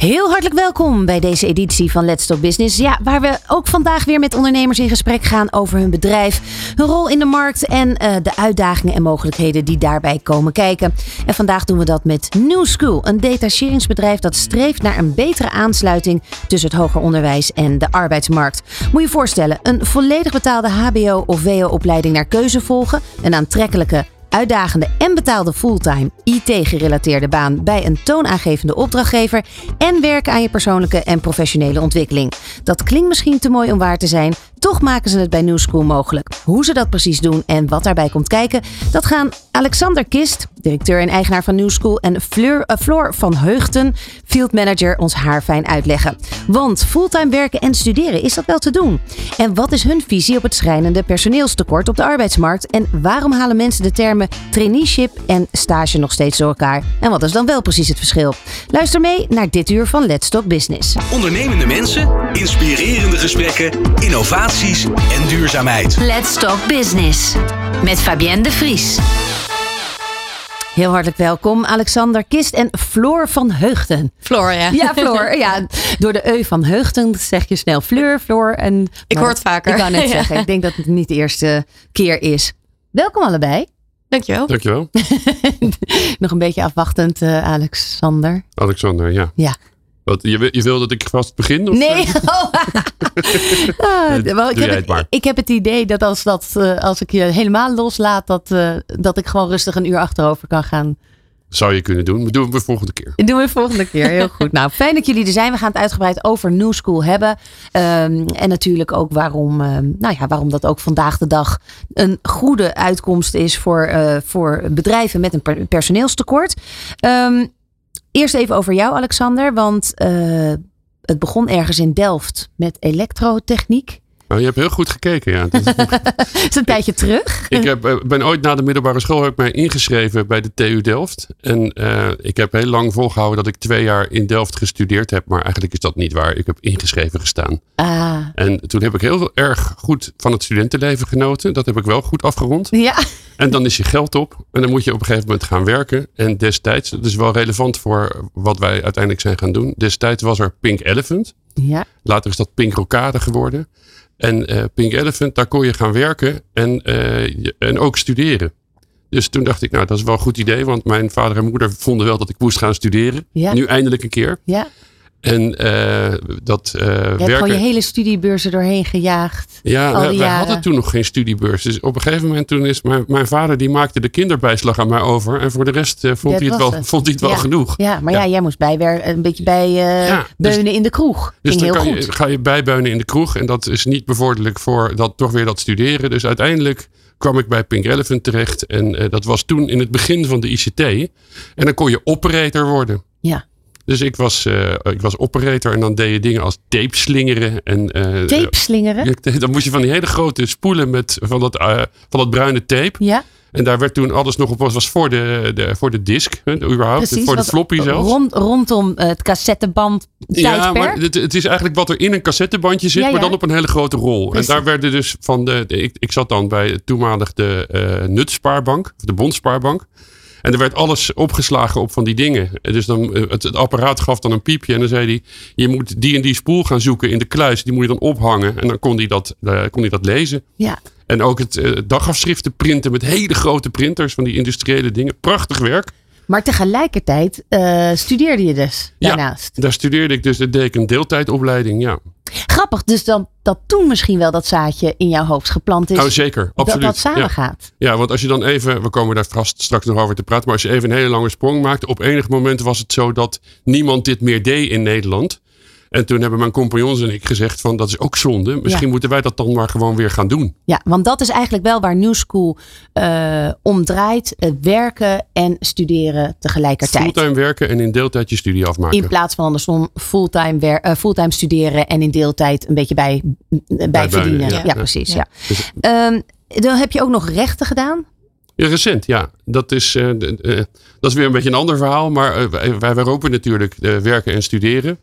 Heel hartelijk welkom bij deze editie van Let's Talk Business. Ja, waar we ook vandaag weer met ondernemers in gesprek gaan over hun bedrijf, hun rol in de markt en eh, de uitdagingen en mogelijkheden die daarbij komen kijken. En vandaag doen we dat met New School, een detacheringsbedrijf dat streeft naar een betere aansluiting tussen het hoger onderwijs en de arbeidsmarkt. Moet je je voorstellen, een volledig betaalde HBO of WO-opleiding naar keuze volgen, een aantrekkelijke uitdagende en betaalde fulltime IT-gerelateerde baan bij een toonaangevende opdrachtgever en werken aan je persoonlijke en professionele ontwikkeling. Dat klinkt misschien te mooi om waar te zijn, toch maken ze het bij New School mogelijk. Hoe ze dat precies doen en wat daarbij komt kijken, dat gaan Alexander Kist, directeur en eigenaar van New School, en Fleur, uh, Floor van Heugten, field manager, ons haarfijn uitleggen. Want fulltime werken en studeren, is dat wel te doen? En wat is hun visie op het schrijnende personeelstekort op de arbeidsmarkt? En waarom halen mensen de termen traineeship en stage nog steeds door elkaar? En wat is dan wel precies het verschil? Luister mee naar dit uur van Let's Talk Business. Ondernemende mensen, inspirerende gesprekken, innovaties en duurzaamheid. Let's Talk Business. Met Fabienne de Vries. Heel hartelijk welkom, Alexander Kist en Floor van Heugten. Floor, ja. Ja, Floor. Ja, door de Eu van Heugten zeg je snel Fleur, Floor. En, Ik hoor het vaker. Ik kan net Ja. zeggen, ik denk dat het niet de eerste keer is. Welkom allebei. Dankjewel. Dankjewel. Nog een beetje afwachtend, eh, Alexander. Alexander, ja. Ja. Wat, je, wil- je wil dat ik vast begin? Of, Nee. eh? Oh. Ah, wel, ik, heb het ik heb het idee dat als, dat, eh, als ik je helemaal loslaat, dat, eh, dat ik gewoon rustig een uur achterover kan gaan. Zou je kunnen doen. We doen het de volgende keer. Dat doen we volgende keer. Heel goed. Nou, fijn dat jullie er zijn. We gaan het uitgebreid over New School hebben. Ehm, en natuurlijk ook waarom, ehm, nou ja, waarom dat ook vandaag de dag een goede uitkomst is voor, eh, voor bedrijven met een per- personeelstekort. Ehm, eerst even over jou, Alexander. Want eh, het begon ergens in Delft met elektrotechniek. Nou, je hebt heel goed gekeken, ja. Dat is- een tijdje terug. ik heb, eh, ben ooit na de middelbare school heb ik mij ingeschreven bij de TU Delft. En eh, ik heb heel lang volgehouden dat ik twee jaar in Delft gestudeerd heb. Maar eigenlijk is dat niet waar. Ik heb ingeschreven gestaan. Ah, En toen heb ik heel erg goed van het studentenleven genoten. Dat heb ik wel goed afgerond. ja. En dan is je geld op. En dan moet je op een gegeven moment gaan werken. En destijds, dat is wel relevant voor wat wij uiteindelijk zijn gaan doen. Destijds was er Pink Elephant. ja. Later is dat Pink Rocade geworden. En eh, Pink Elephant, daar kon je gaan werken en, eh, je- en ook studeren. Dus toen dacht ik, nou dat is wel een goed idee. Want mijn vader en moeder vonden wel dat ik moest gaan studeren. Ja. Nu eindelijk een keer. ja. En eh, dat eh Je hebt gewoon je hele studiebeurs doorheen gejaagd. Ja, wij, hadden toen nog geen studiebeurs. Dus op een gegeven moment toen is mijn, mijn vader die maakte de kinderbijslag aan mij over. En voor de rest eh, vond, Dat hij het wel, het. vond hij het wel Ja. genoeg. Ja, maar ja, jij moest bijwer een beetje bij Ja, dus- beunen in de kroeg. Dus Ging dan heel goed. je, ga je bijbeunen in de kroeg. En dat is niet bevorderlijk voor dat, toch weer dat studeren. Dus uiteindelijk kwam ik bij Pink Elephant terecht. En dat was toen in het begin van de ICT. En dan kon je operator worden. Ja. Dus ik was, eh, ik was operator en dan deed je dingen als tape slingeren. En, eh, Tape slingeren? Ja, Dan moest je van die hele grote spoelen met, van, dat, eh, van dat bruine tape. Ja, En daar werd toen alles nog op, was, voor de, de, voor de disc, hè, überhaupt, precies. voor de floppy zelfs. Rond, rondom het cassetteband Ja, tijdperk. maar het, het is eigenlijk wat er in een cassettebandje zit, Ja, ja. maar dan op een hele grote rol. Precies. En daar werden dus van de, ik, ik zat dan bij toenmalig de Nutspaarbank, de Bondspaarbank. En er werd alles opgeslagen op van die dingen. En Dus dan, eh, het, het apparaat gaf dan een piepje en dan zei hij, je moet die en die spoel gaan zoeken in de kluis. Die moet je dan ophangen en dan kon hij dat, eh, kon hij dat lezen. Ja, En ook het eh, dagafschriften printen met hele grote printers van die industriële dingen. Prachtig werk. Maar tegelijkertijd eh, studeerde je dus Ja. daarnaast. Daar studeerde ik dus, daar deed ik een deeltijdopleiding, ja. Grappig, dus dan, dat toen misschien wel dat zaadje in jouw hoofd geplant is. Oh, zeker, dat absoluut. dat samen ja. gaat. Ja, want als je dan even, we komen daar vast straks nog over te praten, maar als je even een hele lange sprong maakt, op enig moment was het zo dat niemand dit meer deed in Nederland. En toen hebben mijn compagnons en ik gezegd van dat is ook zonde. Misschien Ja. moeten wij dat dan maar gewoon weer gaan doen. Ja, want dat is eigenlijk wel waar New School eh, om draait. Het werken en studeren tegelijkertijd. Fulltime werken en in deeltijd je studie afmaken. In plaats van andersom fulltime, wer- eh, fulltime studeren en in deeltijd een beetje bij, bij, verdienen. Ja, ja. Ja. precies. Ja. Dus- Ehm, dan heb je ook nog rechten gedaan. Ja, recent, ja. Dat is, eh, de- eh, dat is weer een beetje een ander verhaal. Maar eh, wij, wij roepen natuurlijk eh, werken en studeren.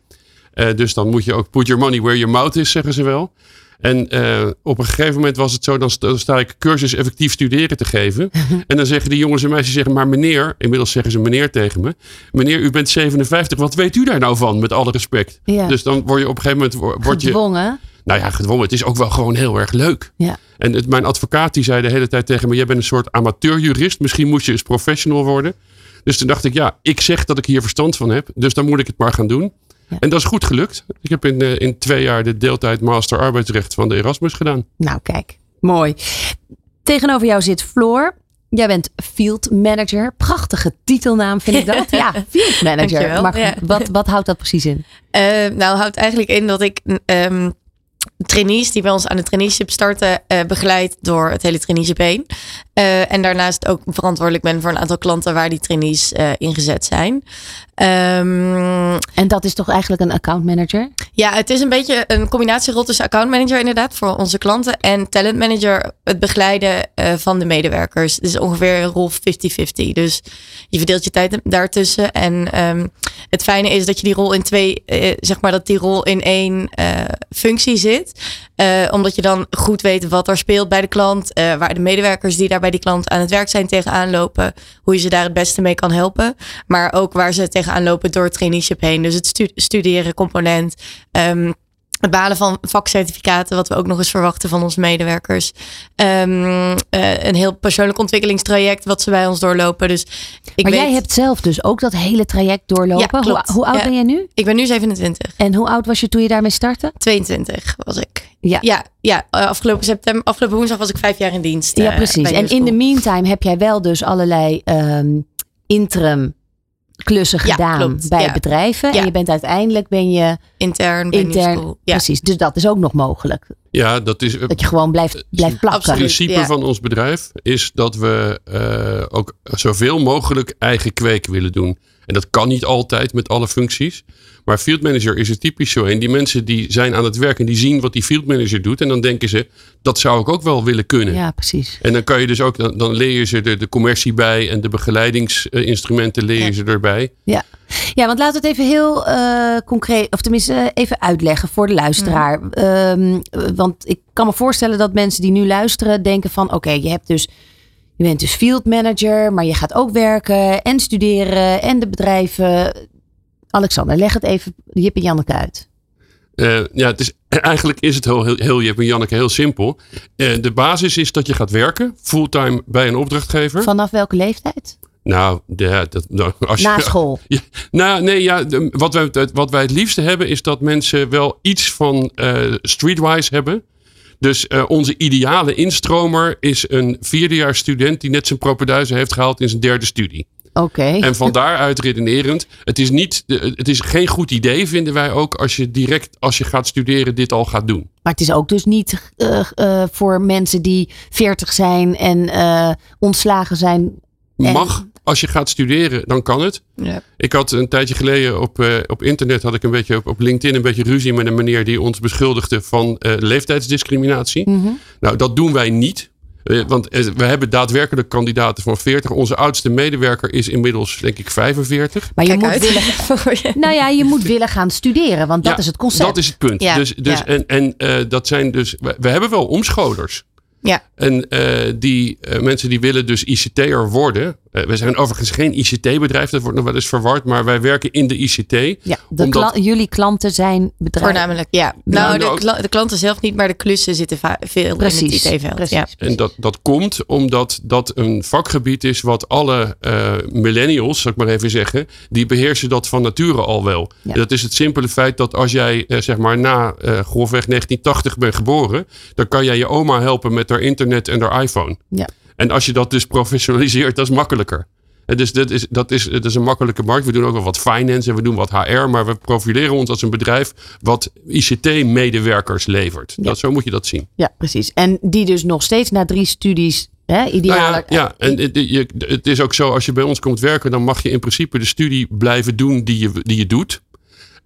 Eh, dus dan moet je ook put your money where your mouth is, zeggen ze wel. En uh, op een gegeven moment was het zo, dan sta, dan sta ik cursus effectief studeren te geven. en dan zeggen die jongens en meisjes, zeggen, maar meneer, inmiddels zeggen ze meneer tegen me. Meneer, u bent 57, wat weet u daar nou van, met alle respect? Ja. Dus dan word je op een gegeven moment... Word je, Gedwongen. nou ja, gedwongen. Het is ook wel gewoon heel erg leuk. Ja. En het, mijn advocaat die zei de hele tijd tegen me: Jij bent een soort amateurjurist. Misschien moet je eens professional worden. Dus toen dacht ik: Ja, ik zeg dat ik hier verstand van heb. Dus dan moet ik het maar gaan doen. Ja. En dat is goed gelukt. Ik heb in, eh, in twee jaar de deeltijd master arbeidsrecht van de Erasmus gedaan. Nou, kijk. Mooi. Tegenover jou zit Floor. Jij bent field manager. Prachtige titelnaam vind ik dat. Ja, field manager. Dankjewel, Maar ja. wat, wat houdt dat precies in? Eh, nou, houdt eigenlijk in dat ik ehm, trainees die bij ons aan de traineeship starten, eh, begeleid door het hele traineeship heen. Eh, en daarnaast ook verantwoordelijk ben voor een aantal klanten waar die trainees eh, ingezet zijn. Ehm, En dat is toch eigenlijk een account manager? ja, het is een beetje een combinatierol tussen account manager inderdaad voor onze klanten en talent manager het begeleiden eh, van de medewerkers. Het is ongeveer een rol 50-50. Dus je verdeelt je tijd daartussen. En ehm, het fijne is dat je die rol in twee, eh, zeg maar dat die rol in één eh, functie zit. Omdat je dan goed weet wat er speelt bij de klant, waar de medewerkers die daar bij die klant aan het werk zijn tegenaan lopen, hoe je ze daar het beste mee kan helpen. Maar ook waar ze tegenaan lopen door het traineeship heen. Dus het stu- studeren component. ehm, het behalen van vakcertificaten, wat we ook nog eens verwachten van onze medewerkers. Ehm, eh, een heel persoonlijk ontwikkelingstraject wat ze bij ons doorlopen. Dus ik maar weet, jij hebt zelf dus ook dat hele traject doorlopen. Ja. Hoe, hoe oud Ja. ben je nu? ik ben nu 27, En hoe oud was je toen je daarmee startte? 22 was ik. Ja. Ja, ja afgelopen september, afgelopen woensdag was ik vijf jaar in dienst. Ja, eh, precies. En in de meantime heb jij wel dus allerlei ehm, interim klussen Ja, gedaan klopt. bij Ja. bedrijven. En je bent uiteindelijk ben je intern intern. Precies. Dus dat is ook nog mogelijk. Ja, dat is. Dat je gewoon blijft, blijft plakken. Het principe ja. van ons bedrijf is dat we eh, ook zoveel mogelijk eigen kweek willen doen. En dat kan niet altijd met alle functies. Maar field manager is er typisch zo een. Die mensen die zijn aan het werk en die zien wat die field manager doet. En dan denken ze, dat zou ik ook wel willen kunnen. Ja, precies. En dan kan je dus ook, dan, dan leer je ze de, de commercie bij en de begeleidingsinstrumenten leer je Ja. ze erbij. Ja. ja, want laten we het even heel eh, concreet, of tenminste eh, even uitleggen voor de luisteraar. Ehm, want ik kan me voorstellen dat mensen die nu luisteren denken van oké, je hebt dus. Je bent dus field manager, maar je gaat ook werken en studeren en de bedrijven. Alexander, leg het even Jip en Janneke uit. Eh, ja, het is, eigenlijk is het heel, heel, heel Jip en Janneke heel simpel. Eh, de basis is dat je gaat werken, fulltime bij een opdrachtgever. Vanaf welke leeftijd? Nou, ja, dat, nou, als Na je, school. Ja, nou, nee, ja, de- wat, wij, het- wat wij het liefste hebben is dat mensen wel iets van eh, streetwise hebben. Dus onze ideale instromer is een vierdejaars student die net zijn propeduizen heeft gehaald in zijn derde studie. Oké. En van daaruit redenerend, het is, niet, het is geen goed idee, vinden wij ook, als je direct als je gaat studeren dit al gaat doen. Maar het is ook dus niet eh, eh, voor mensen die 40 zijn en eh, ontslagen zijn. En- Mag, als je gaat studeren, dan kan het. Ja. Ik had een tijdje geleden op, eh, op internet, had ik een beetje op, op LinkedIn een beetje ruzie met een meneer die ons beschuldigde van eh, leeftijdsdiscriminatie. Mhm. Nou, dat doen wij niet. Eh, want eh, we hebben daadwerkelijk kandidaten van 40. Onze oudste medewerker is inmiddels, denk ik, 45. Maar je Kijk moet uit. willen, Voor je. nou ja, je moet willen gaan studeren, want dat Ja, is het concept. Dat is het punt. Ja, dus, dus, ja. En, en eh, dat zijn dus. We, we hebben wel omscholers. Ja. En eh, die mensen die willen dus ICT'er worden. Eh, we zijn overigens geen ICT-bedrijf, dat wordt nog wel eens verward. Maar wij werken in de ICT. ja, de omdat- kla- jullie klanten zijn bedrijven. Voornamelijk, ja. Nou, Nou, de, kla- de klanten zelf niet, maar de klussen zitten veel Precies. in het IT-veld. precies, Ja. En dat, dat komt omdat dat een vakgebied is wat alle eh, millennials, zal ik maar even zeggen, die beheersen dat van nature al wel. Ja. Dat is het simpele feit dat als jij eh, zeg maar na eh grofweg 1980 bent geboren, dan kan jij je oma helpen met haar internet en haar iPhone. Ja. En als je dat dus professionaliseert, dat is makkelijker. En dus dat is, dat, is, dat is een makkelijke markt. We doen ook wel wat finance en we doen wat HR. Maar we profileren ons als een bedrijf wat ICT-medewerkers levert. Ja. Dat, zo moet je dat zien. Ja, precies. En die dus nog steeds na drie studies, hè, ideaal. Nou ja, ja, en het, je, het is ook zo, als je bij ons komt werken, dan mag je in principe de studie blijven doen die je, die je doet.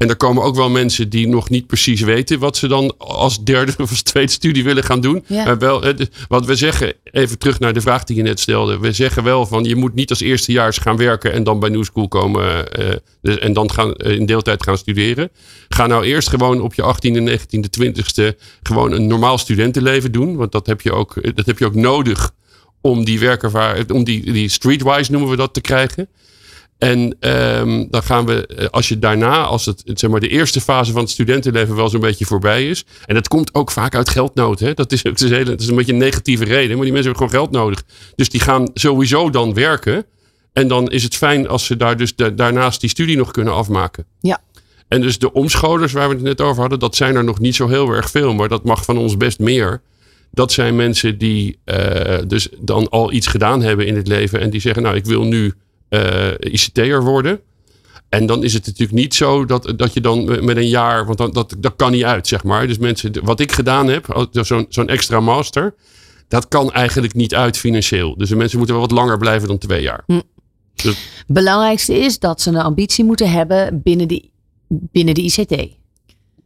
En er komen ook wel mensen die nog niet precies weten wat ze dan als derde of als tweede studie willen gaan doen. Ja. Maar wel, eh, wat we zeggen, even terug naar de vraag die je net stelde. We zeggen wel van je moet niet als eerstejaars gaan werken en dan bij New School komen eh, dus- en dan gaan, eh, in deeltijd gaan studeren. Ga nou eerst gewoon op je 18e, 19e, 20e gewoon een normaal studentenleven doen. Want dat heb je ook, eh, dat heb je ook nodig om die werkervaring, om die, die streetwise noemen we dat te krijgen. En ehm, dan gaan we, eh, als je daarna, als het zeg maar, de eerste fase van het studentenleven wel zo'n beetje voorbij is. En dat komt ook vaak uit geldnood. Hè? Dat, is, het is, hele, het is een beetje een negatieve reden, maar die mensen hebben gewoon geld nodig. Dus die gaan sowieso dan werken. En dan is het fijn als ze daar dus da- daarnaast die studie nog kunnen afmaken. Ja. En dus de omscholers waar we het net over hadden, dat zijn er nog niet zo heel erg veel. Maar dat mag van ons best meer. Dat zijn mensen die eh, dus dan al iets gedaan hebben in het leven. En die zeggen, nou ik wil nu ICT'er worden. En dan is het natuurlijk niet zo dat, dat je dan met een jaar, want dan, dat, dat kan niet uit, zeg maar. Dus mensen, wat ik gedaan heb, als- zo'n zo'n extra master, dat kan eigenlijk niet uit financieel. Dus de mensen moeten wel wat langer blijven dan twee jaar. Belangrijkste is dat ze een ambitie moeten hebben binnen de, binnen de ICT.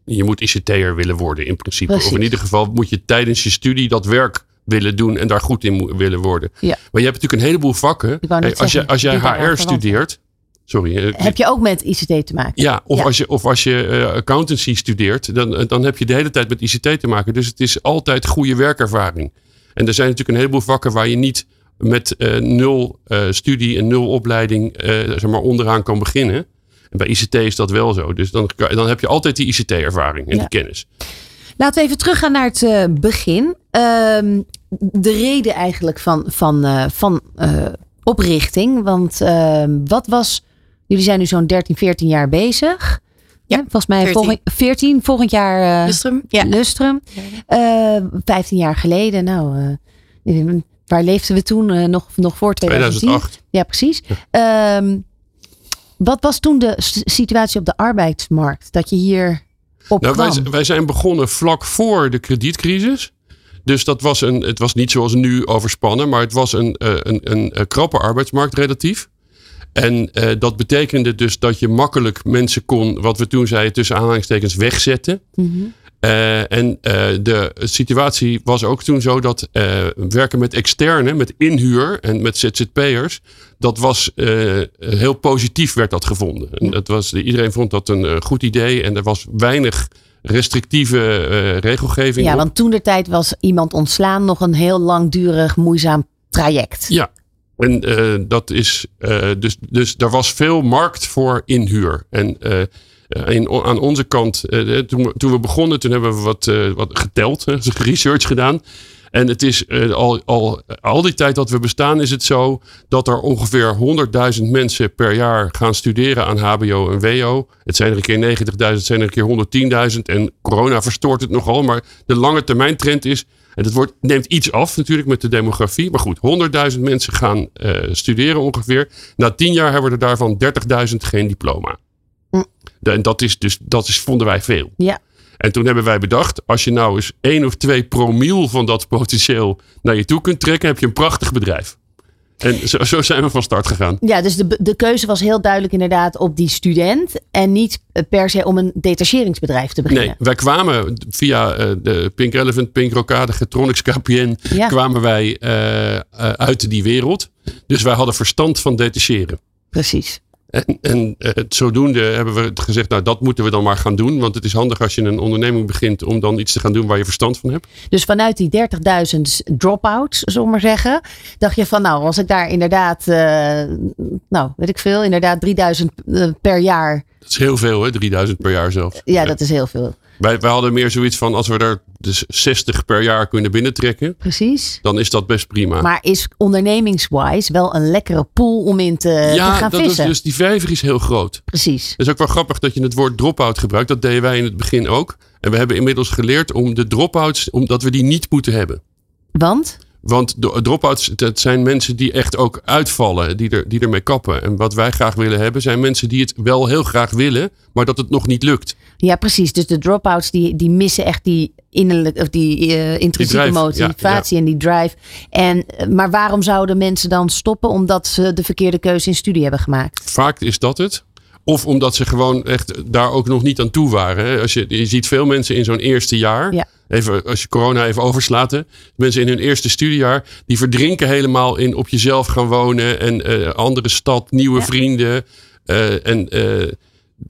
Je moet ICT'er willen worden in principe. Precies. Of in ieder geval moet je tijdens je studie dat werk willen doen en daar goed in willen worden. Ja. Maar je hebt natuurlijk een heleboel vakken. Hey, als, zeggen, je, als jij HR studeert. Sorry. eh, Heb je ook met ICT te maken? Ja, of Ja. als je, of als je eh, accountancy studeert, dan, dan heb je de hele tijd met ICT te maken. Dus het is altijd goede werkervaring. En er zijn natuurlijk een heleboel vakken waar je niet met eh, nul eh, studie en nul opleiding eh, zeg maar onderaan kan beginnen. En bij ICT is dat wel zo. Dus dan, dan heb je altijd die ICT-ervaring en Ja. die kennis. Laten we even teruggaan naar het eh, begin. Ehm, de reden eigenlijk van, van, eh, van eh, oprichting. Want ehm, wat was. Jullie zijn nu zo'n 13, 14 jaar bezig. Ja, Hè? volgens mij 14. volgend, 14, volgend jaar eh, Lustrum? Ja. Lustrum. Eh, 15 jaar geleden. Nou, eh, waar leefden we toen? Nog, nog voor 2010? 2008. Ja, precies. Ehm, wat was toen de situatie op de arbeidsmarkt? Dat je hier op Nou, wij, wij zijn begonnen vlak voor de kredietcrisis. Dus dat was een, het was niet zoals nu overspannen, maar het was een, eh, een, een, eh, krappe arbeidsmarkt relatief. En eh, dat betekende dus dat je makkelijk mensen kon, wat we toen zeiden, tussen aanhalingstekens wegzetten. Mhm. En de situatie was ook toen zo dat werken met externe, met inhuur en met ZZP'ers, dat was heel positief werd dat gevonden. En dat was, iedereen vond dat een goed idee en er was weinig restrictieve eh, regelgeving. Ja, op. want toen de tijd was iemand ontslaan nog een heel langdurig, moeizaam traject. Ja, en eh, dat is eh, dus, dus er was veel markt voor inhuur. En in, aan onze kant, toen, we- toen we begonnen, toen hebben we wat, wat geteld, dus research gedaan. En het is eh, al, al, al die tijd dat we bestaan, is het zo dat er ongeveer 100.000 mensen per jaar gaan studeren aan HBO en WO. Het zijn er een keer 90.000, het zijn er een keer 110.000. En corona verstoort het nogal. Maar de lange termijn trend is. En het wordt, neemt iets af natuurlijk met de demografie. Maar goed, 100.000 mensen gaan eh, studeren ongeveer. Na 10 jaar hebben er daarvan 30.000 geen diploma. Hm. En dat is dus, dat is, vonden wij veel. Ja. En toen hebben wij bedacht, als je nou eens 1 of 2 promiel van dat potentieel naar je toe kunt trekken, heb je een prachtig bedrijf. En zo, zo zijn we van start gegaan. Ja, dus de, de keuze was heel duidelijk inderdaad op die student. En niet eh, per se om een detacheringsbedrijf te beginnen. Nee, wij kwamen via eh, de Pink Elephant, Pink Rocade, Getronics, KPN, Ja. kwamen wij eh, uit die wereld. Dus wij hadden verstand van detacheren. Precies. En, en eh, zodoende hebben we gezegd, nou dat moeten we dan maar gaan doen. Want het is handig als je een onderneming begint om dan iets te gaan doen waar je verstand van hebt. Dus vanuit die 30.000 drop-outs, zullen we maar zeggen, dacht je van nou, als ik daar inderdaad, eh, nou weet ik veel, inderdaad 3000 eh, per jaar. Dat is heel veel, hè? 3000 per jaar zelf. Ja, dat is heel veel. Wij, wij hadden meer zoiets van, als we er dus 60 per jaar kunnen binnentrekken, Precies. dan is dat best prima. Maar is ondernemingswise wel een lekkere pool om in te, te ja, gaan dat is, vissen? dus die vijver is heel groot. Precies. Het is ook wel grappig dat je het woord drop-out gebruikt. Dat deden wij in het begin ook. En we hebben inmiddels geleerd om de drop-outs, omdat we die niet moeten hebben. Want? Want de drop-outs, dat zijn mensen die echt ook uitvallen, die, er, die ermee kappen. En wat wij graag willen hebben, zijn mensen die het wel heel graag willen, maar dat het nog niet lukt. Ja, precies. Dus de drop-outs die, die missen echt die innerlijke of die eh, intrinsieke drive, motivatie ja, en die drive. En, eh, maar waarom zouden mensen dan stoppen? Omdat ze de verkeerde keuze in studie hebben gemaakt. Vaak is dat het. Of omdat ze gewoon echt daar ook nog niet aan toe waren. Als je, je ziet veel mensen in zo'n eerste jaar. Ja. Even, als je corona even overslaat. Mensen in hun eerste studiejaar. Die verdrinken helemaal in op jezelf gaan wonen. En eh, andere stad, nieuwe vrienden. Eh, en eh,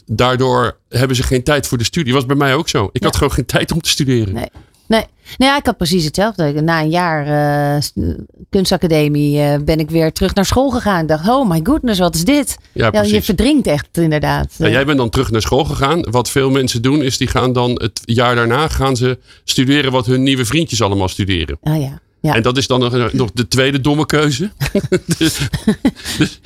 daardoor hebben ze geen tijd voor de studie. Was bij mij ook zo. Ik had gewoon geen tijd om te studeren. Nee. Nee. nee, ja, ik had precies hetzelfde. Na een jaar eh, kunstacademie eh, ben ik weer terug naar school gegaan. Ik dacht, oh my goodness, wat is dit? Ja, Ja, je verdrinkt echt inderdaad. Ja, jij bent dan terug naar school gegaan. Wat veel mensen doen, is die gaan dan het jaar daarna gaan ze studeren wat hun nieuwe vriendjes allemaal studeren. Ah ja. Ja. En dat is dan nog, nog de tweede domme keuze. dus, dus,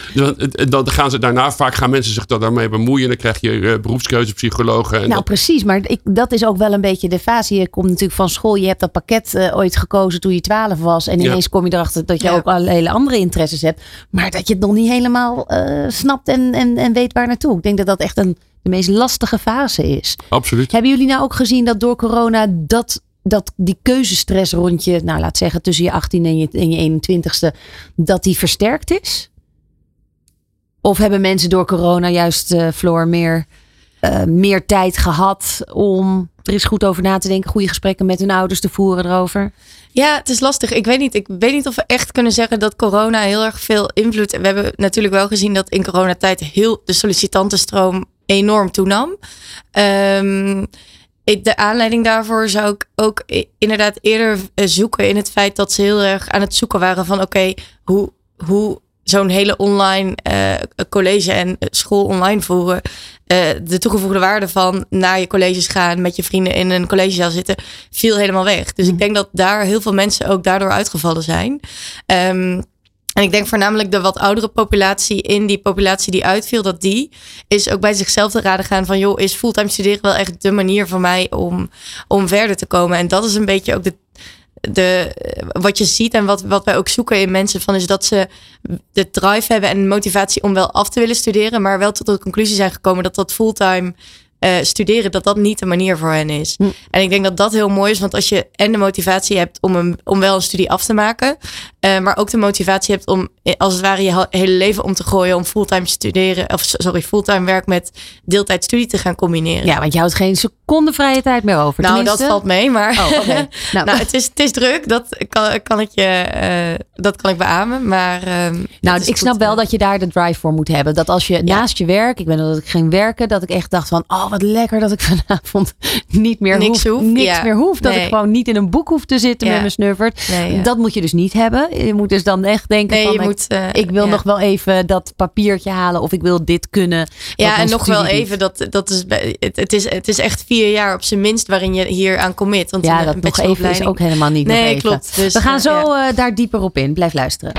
dan, gaan ze daarna, vaak gaan mensen zich dan daarmee bemoeien. Dan krijg je uh, beroepskeuzepsychologen. En Nou, dat- precies. Maar ik, dat is ook wel een beetje de fase. Je komt natuurlijk van school. Je hebt dat pakket eh, ooit gekozen toen je 12 was. En Ja. ineens kom je erachter dat je Ja. ook al hele andere interesses hebt. Maar dat je het nog niet helemaal eh, snapt en, en, en weet waar naartoe. Ik denk dat dat echt een, de meest lastige fase is. absoluut. Hebben jullie nou ook gezien dat door corona dat, dat die keuzestress rond je, nou laat zeggen tussen je 18 en je, en je 21ste, dat die versterkt is? Of hebben mensen door corona juist, eh Floor, meer, eh, meer tijd gehad om er eens goed over na te denken, goede gesprekken met hun ouders te voeren erover? Ja, het is lastig. Ik weet niet. Ik weet niet of we echt kunnen zeggen dat corona heel erg veel invloed. We hebben natuurlijk wel gezien dat in coronatijd heel de sollicitantenstroom enorm toenam. Ehm, de aanleiding daarvoor zou ik ook inderdaad eerder eh, zoeken in het feit dat ze heel erg aan het zoeken waren van oké, hoe, hoe zo'n hele online eh, college en school online voeren. eh, de toegevoegde waarde van naar je colleges gaan, met je vrienden in een collegezaal zitten, viel helemaal weg. Dus ik denk dat daar heel veel mensen ook daardoor uitgevallen zijn. Ehm, en ik denk voornamelijk de wat oudere populatie in die populatie die uitviel, dat die is ook bij zichzelf te raden gaan van joh, is fulltime studeren wel echt de manier voor mij om, om verder te komen. En dat is een beetje ook de, de, wat je ziet en wat, wat wij ook zoeken in mensen van is dat ze de drive hebben en motivatie om wel af te willen studeren, maar wel tot de conclusie zijn gekomen dat dat fulltime eh, studeren, dat dat niet de manier voor hen is. Hm. En ik denk dat dat heel mooi is, want als je en de motivatie hebt om, een, om wel een studie af te maken, eh, maar ook de motivatie hebt om eh, als het ware je he- hele leven om te gooien om fulltime studeren, of sorry, fulltime werk met deeltijd studie te gaan combineren. Ja, want je houdt geen seconde vrije tijd meer over. nou, dat valt mee, maar Oh. Nou, nou, het, is, het is druk, dat kan, kan ik je, dat kan ik beamen, maar ehm, Nou, ik snap wel dat je daar de drive voor moet hebben. Dat als je naast je werk, ik ben dat ik ging werken, dat ik echt dacht van, oh wat lekker dat ik vanavond niet meer Niks hoef, hoef, niks ja. meer hoef. Dat Nee. ik gewoon niet in een boek hoef te zitten Ja. met mijn snuffert. Nee, ja. Dat moet je dus niet hebben. Je moet dus dan echt denken Nee, van, je ik, moet, eh, ik wil nog wel even dat papiertje halen of ik wil dit kunnen. Ja, en nog wel even, dat, dat is, het, het, is, het is echt vier jaar op zijn minst waarin je hier aan commit. Want Ja, dat nog even is ook helemaal niet Nee, klopt. Dus, We gaan eh, zo eh, daar dieper op in. Blijf luisteren.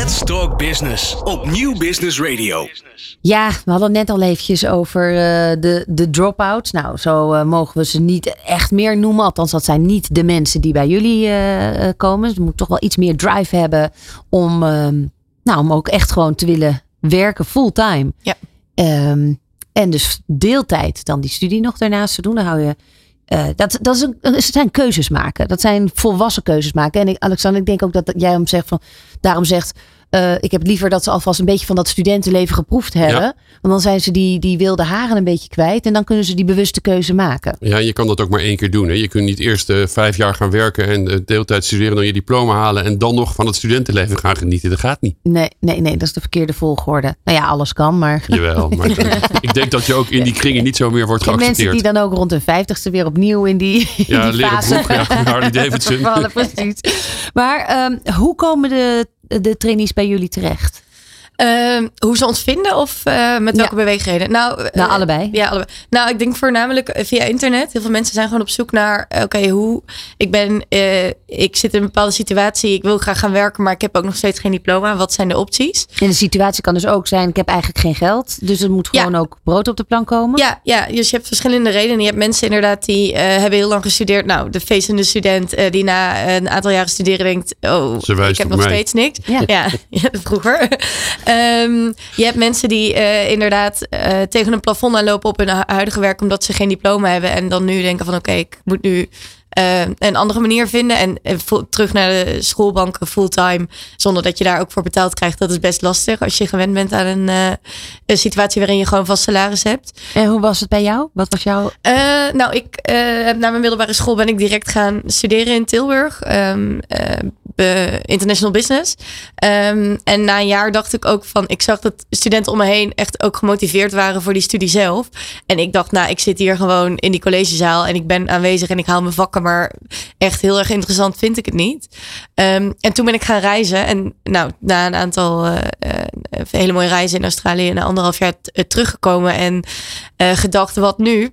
Let's Talk Business op Nieuw Business Radio. Ja, we hadden het net al eventjes over eh, de, de drop-outs. Nou, zo eh, mogen we ze niet echt meer noemen. Althans, dat zijn niet de mensen die bij jullie eh, eh, komen. Ze moeten toch wel iets meer drive hebben om, ehm, nou, om ook echt gewoon te willen werken fulltime. Ja. Ehm, en dus deeltijd dan die studie nog daarnaast te doen. Dan hou je. Eh, dat, dat, is een, dat zijn keuzes maken. Dat zijn volwassen keuzes maken. En ik, Alexander, ik denk ook dat jij hem zegt van, daarom zegt. Eh, ik heb liever dat ze alvast een beetje van dat studentenleven geproefd hebben. Ja. Want dan zijn ze die, die wilde haren een beetje kwijt. En dan kunnen ze die bewuste keuze maken. Ja, je kan dat ook maar één keer doen. Hè. Je kunt niet eerst eh, vijf jaar gaan werken en eh, deeltijd studeren, dan je diploma halen en dan nog van het studentenleven gaan genieten. Dat gaat niet. Nee, nee, nee, dat is de verkeerde volgorde. Nou ja, alles kan, maar. Jawel, maar ik denk dat je ook in die kringen niet zo meer wordt ken mensen geaccepteerd. die dan ook rond hun vijftigste weer opnieuw in die, in Ja, die fase broek, ja, Harley Davidson. vallen. Precies. Maar ehm, hoe komen de, de trainees bij jullie terecht? Ehm, hoe ze ons vinden of eh, met welke Ja. beweegredenen? Nou, eh, Nou, allebei. Ja, allebei. Nou, ik denk voornamelijk eh, via internet. Heel veel mensen zijn gewoon op zoek naar, oké, hoe... Ik ben, eh, ik zit in een bepaalde situatie. Ik wil graag gaan werken, maar ik heb ook nog steeds geen diploma. Wat zijn de opties? En de situatie kan dus ook zijn, ik heb eigenlijk geen geld. Dus er moet Ja. gewoon ook brood op de plank komen. Ja, ja, dus je hebt verschillende redenen. Je hebt mensen inderdaad die eh, hebben heel lang gestudeerd. Nou, de feestende student eh, die na een aantal jaren studeren denkt... Oh, ik heb nog mij. steeds niks. Ja. Ja, ja, vroeger. Ehm, je hebt mensen die eh, inderdaad eh, tegen een plafond aanlopen op hun hu- huidige werk... omdat ze geen diploma hebben. En dan nu denken van oké, ik moet nu eh, een andere manier vinden. En eh, vo- terug naar de schoolbanken fulltime, zonder dat je daar ook voor betaald krijgt. Dat is best lastig als je gewend bent aan een, eh, een situatie waarin je gewoon vast salaris hebt. En hoe was het bij jou? Wat was jouw... Nou, ik na mijn middelbare school ben ik direct gaan studeren in Tilburg. ehm, eh, international business. Ehm, en na een jaar dacht ik ook van, ik zag dat studenten om me heen echt ook gemotiveerd waren voor die studie zelf. En ik dacht, nou, ik zit hier gewoon in die collegezaal en ik ben aanwezig en ik haal mijn maar echt heel erg interessant vind ik het niet. Ehm, en toen ben ik gaan reizen. En nou, na een aantal eh, eh, hele mooie reizen in Australië, na anderhalf jaar eh, teruggekomen en gedacht, wat nu?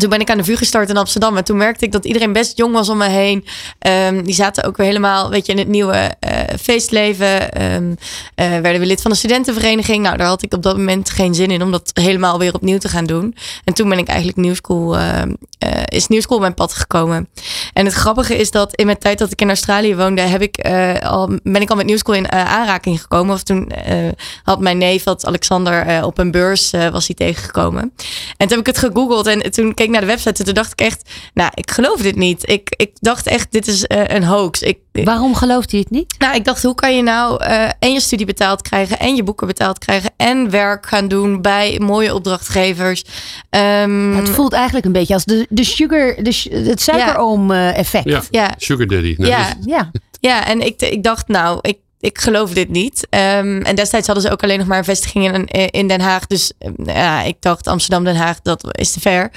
Toen ben ik aan de VU gestart in Amsterdam. En toen merkte ik dat iedereen best jong was om me heen. Ehm, die zaten ook weer helemaal weet je, in het nieuwe eh, feestleven. Ehm, eh, werden we lid van de studentenvereniging. Nou, daar had ik op dat moment geen zin in om dat helemaal weer opnieuw te gaan doen. En toen ben ik eigenlijk New School, eh, eh, is New School mijn pad gekomen. En het grappige is dat in mijn tijd dat ik in Australië woonde, heb ik, al, ben ik al met New School in aanraking gekomen. Of toen had mijn neef, dat Alexander, op een beurs was hij tegengekomen. En toen heb ik het gegoogeld en toen keek ik naar de website. En toen dacht ik echt, nou, ik geloof dit niet. Ik, ik dacht echt, dit is eh, een hoax. Ik, Waarom gelooft hij het niet? nou, ik dacht, hoe kan je nou eh, en je studie betaald krijgen en je boeken betaald krijgen en werk gaan doen bij mooie opdrachtgevers? Ehm, Het voelt eigenlijk een beetje als de, de sugar, de, het suikeroom eh, effect. Ja, ja, sugar daddy. Nou, ja, dus- Ja. ja, en ik, ik dacht, nou, ik, ik geloof dit niet. Ehm, en destijds hadden ze ook alleen nog maar een vestiging in, in Den Haag. Dus eh, ja, ik dacht Amsterdam, Den Haag, dat is te ver.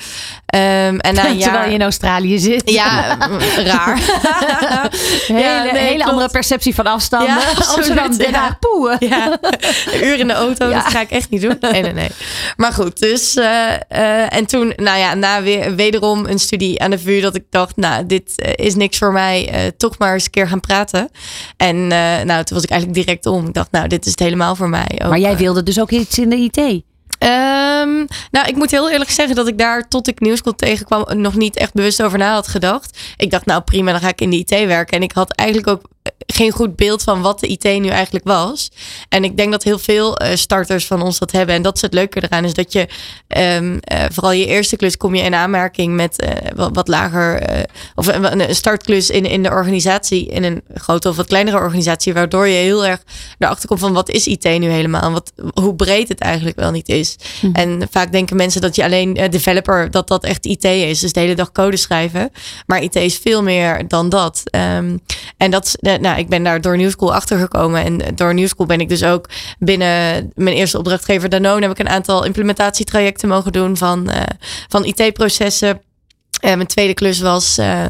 Ehm, en na een jaar... Terwijl je in Australië zit. Ja, raar. Hele, Ja, nee, hele andere perceptie van afstanden. Ja, absoluut, Amsterdam, Den ja. Haag, poeh. Ja, een uur in de auto, Ja. dat ga ik echt niet doen. Nee, nee, nee. Maar goed, dus eh, eh, en toen, nou ja, na weer wederom een studie aan de VU, dat ik dacht, nou, dit eh, is niks voor mij, toch maar eens een keer gaan praten. En nou, toen was ik eigenlijk direct om. Ik dacht, nou, dit is het helemaal voor mij. Ook, Maar jij wilde dus ook iets in de IT. Ehm, nou, ik moet heel eerlijk zeggen dat ik daar tot ik Nieuwschool tegenkwam nog niet echt bewust over na had gedacht. Ik dacht, nou prima, dan ga ik in de IT werken. En ik had eigenlijk ook geen goed beeld van wat de IT nu eigenlijk was. En ik denk dat heel veel eh, starters van ons dat hebben. En dat is het leuke eraan, is dat je ehm, eh, vooral je eerste klus kom je in aanmerking met eh, wat, wat lager, of een, een startklus in, in de organisatie, in een grote of wat kleinere organisatie, waardoor je heel erg erachter komt van wat is IT nu helemaal en wat, hoe breed het eigenlijk wel niet is. En vaak denken mensen dat je alleen developer, dat dat echt IT is. Dus de hele dag code schrijven. Maar IT is veel meer dan dat. Ehm, en dat, is- nou, ik ben daar door New School achtergekomen. En door New School ben ik dus ook binnen mijn eerste opdrachtgever Danone heb ik een aantal implementatietrajecten mogen doen van, eh, van IT-processen. Eh, mijn tweede klus was eh,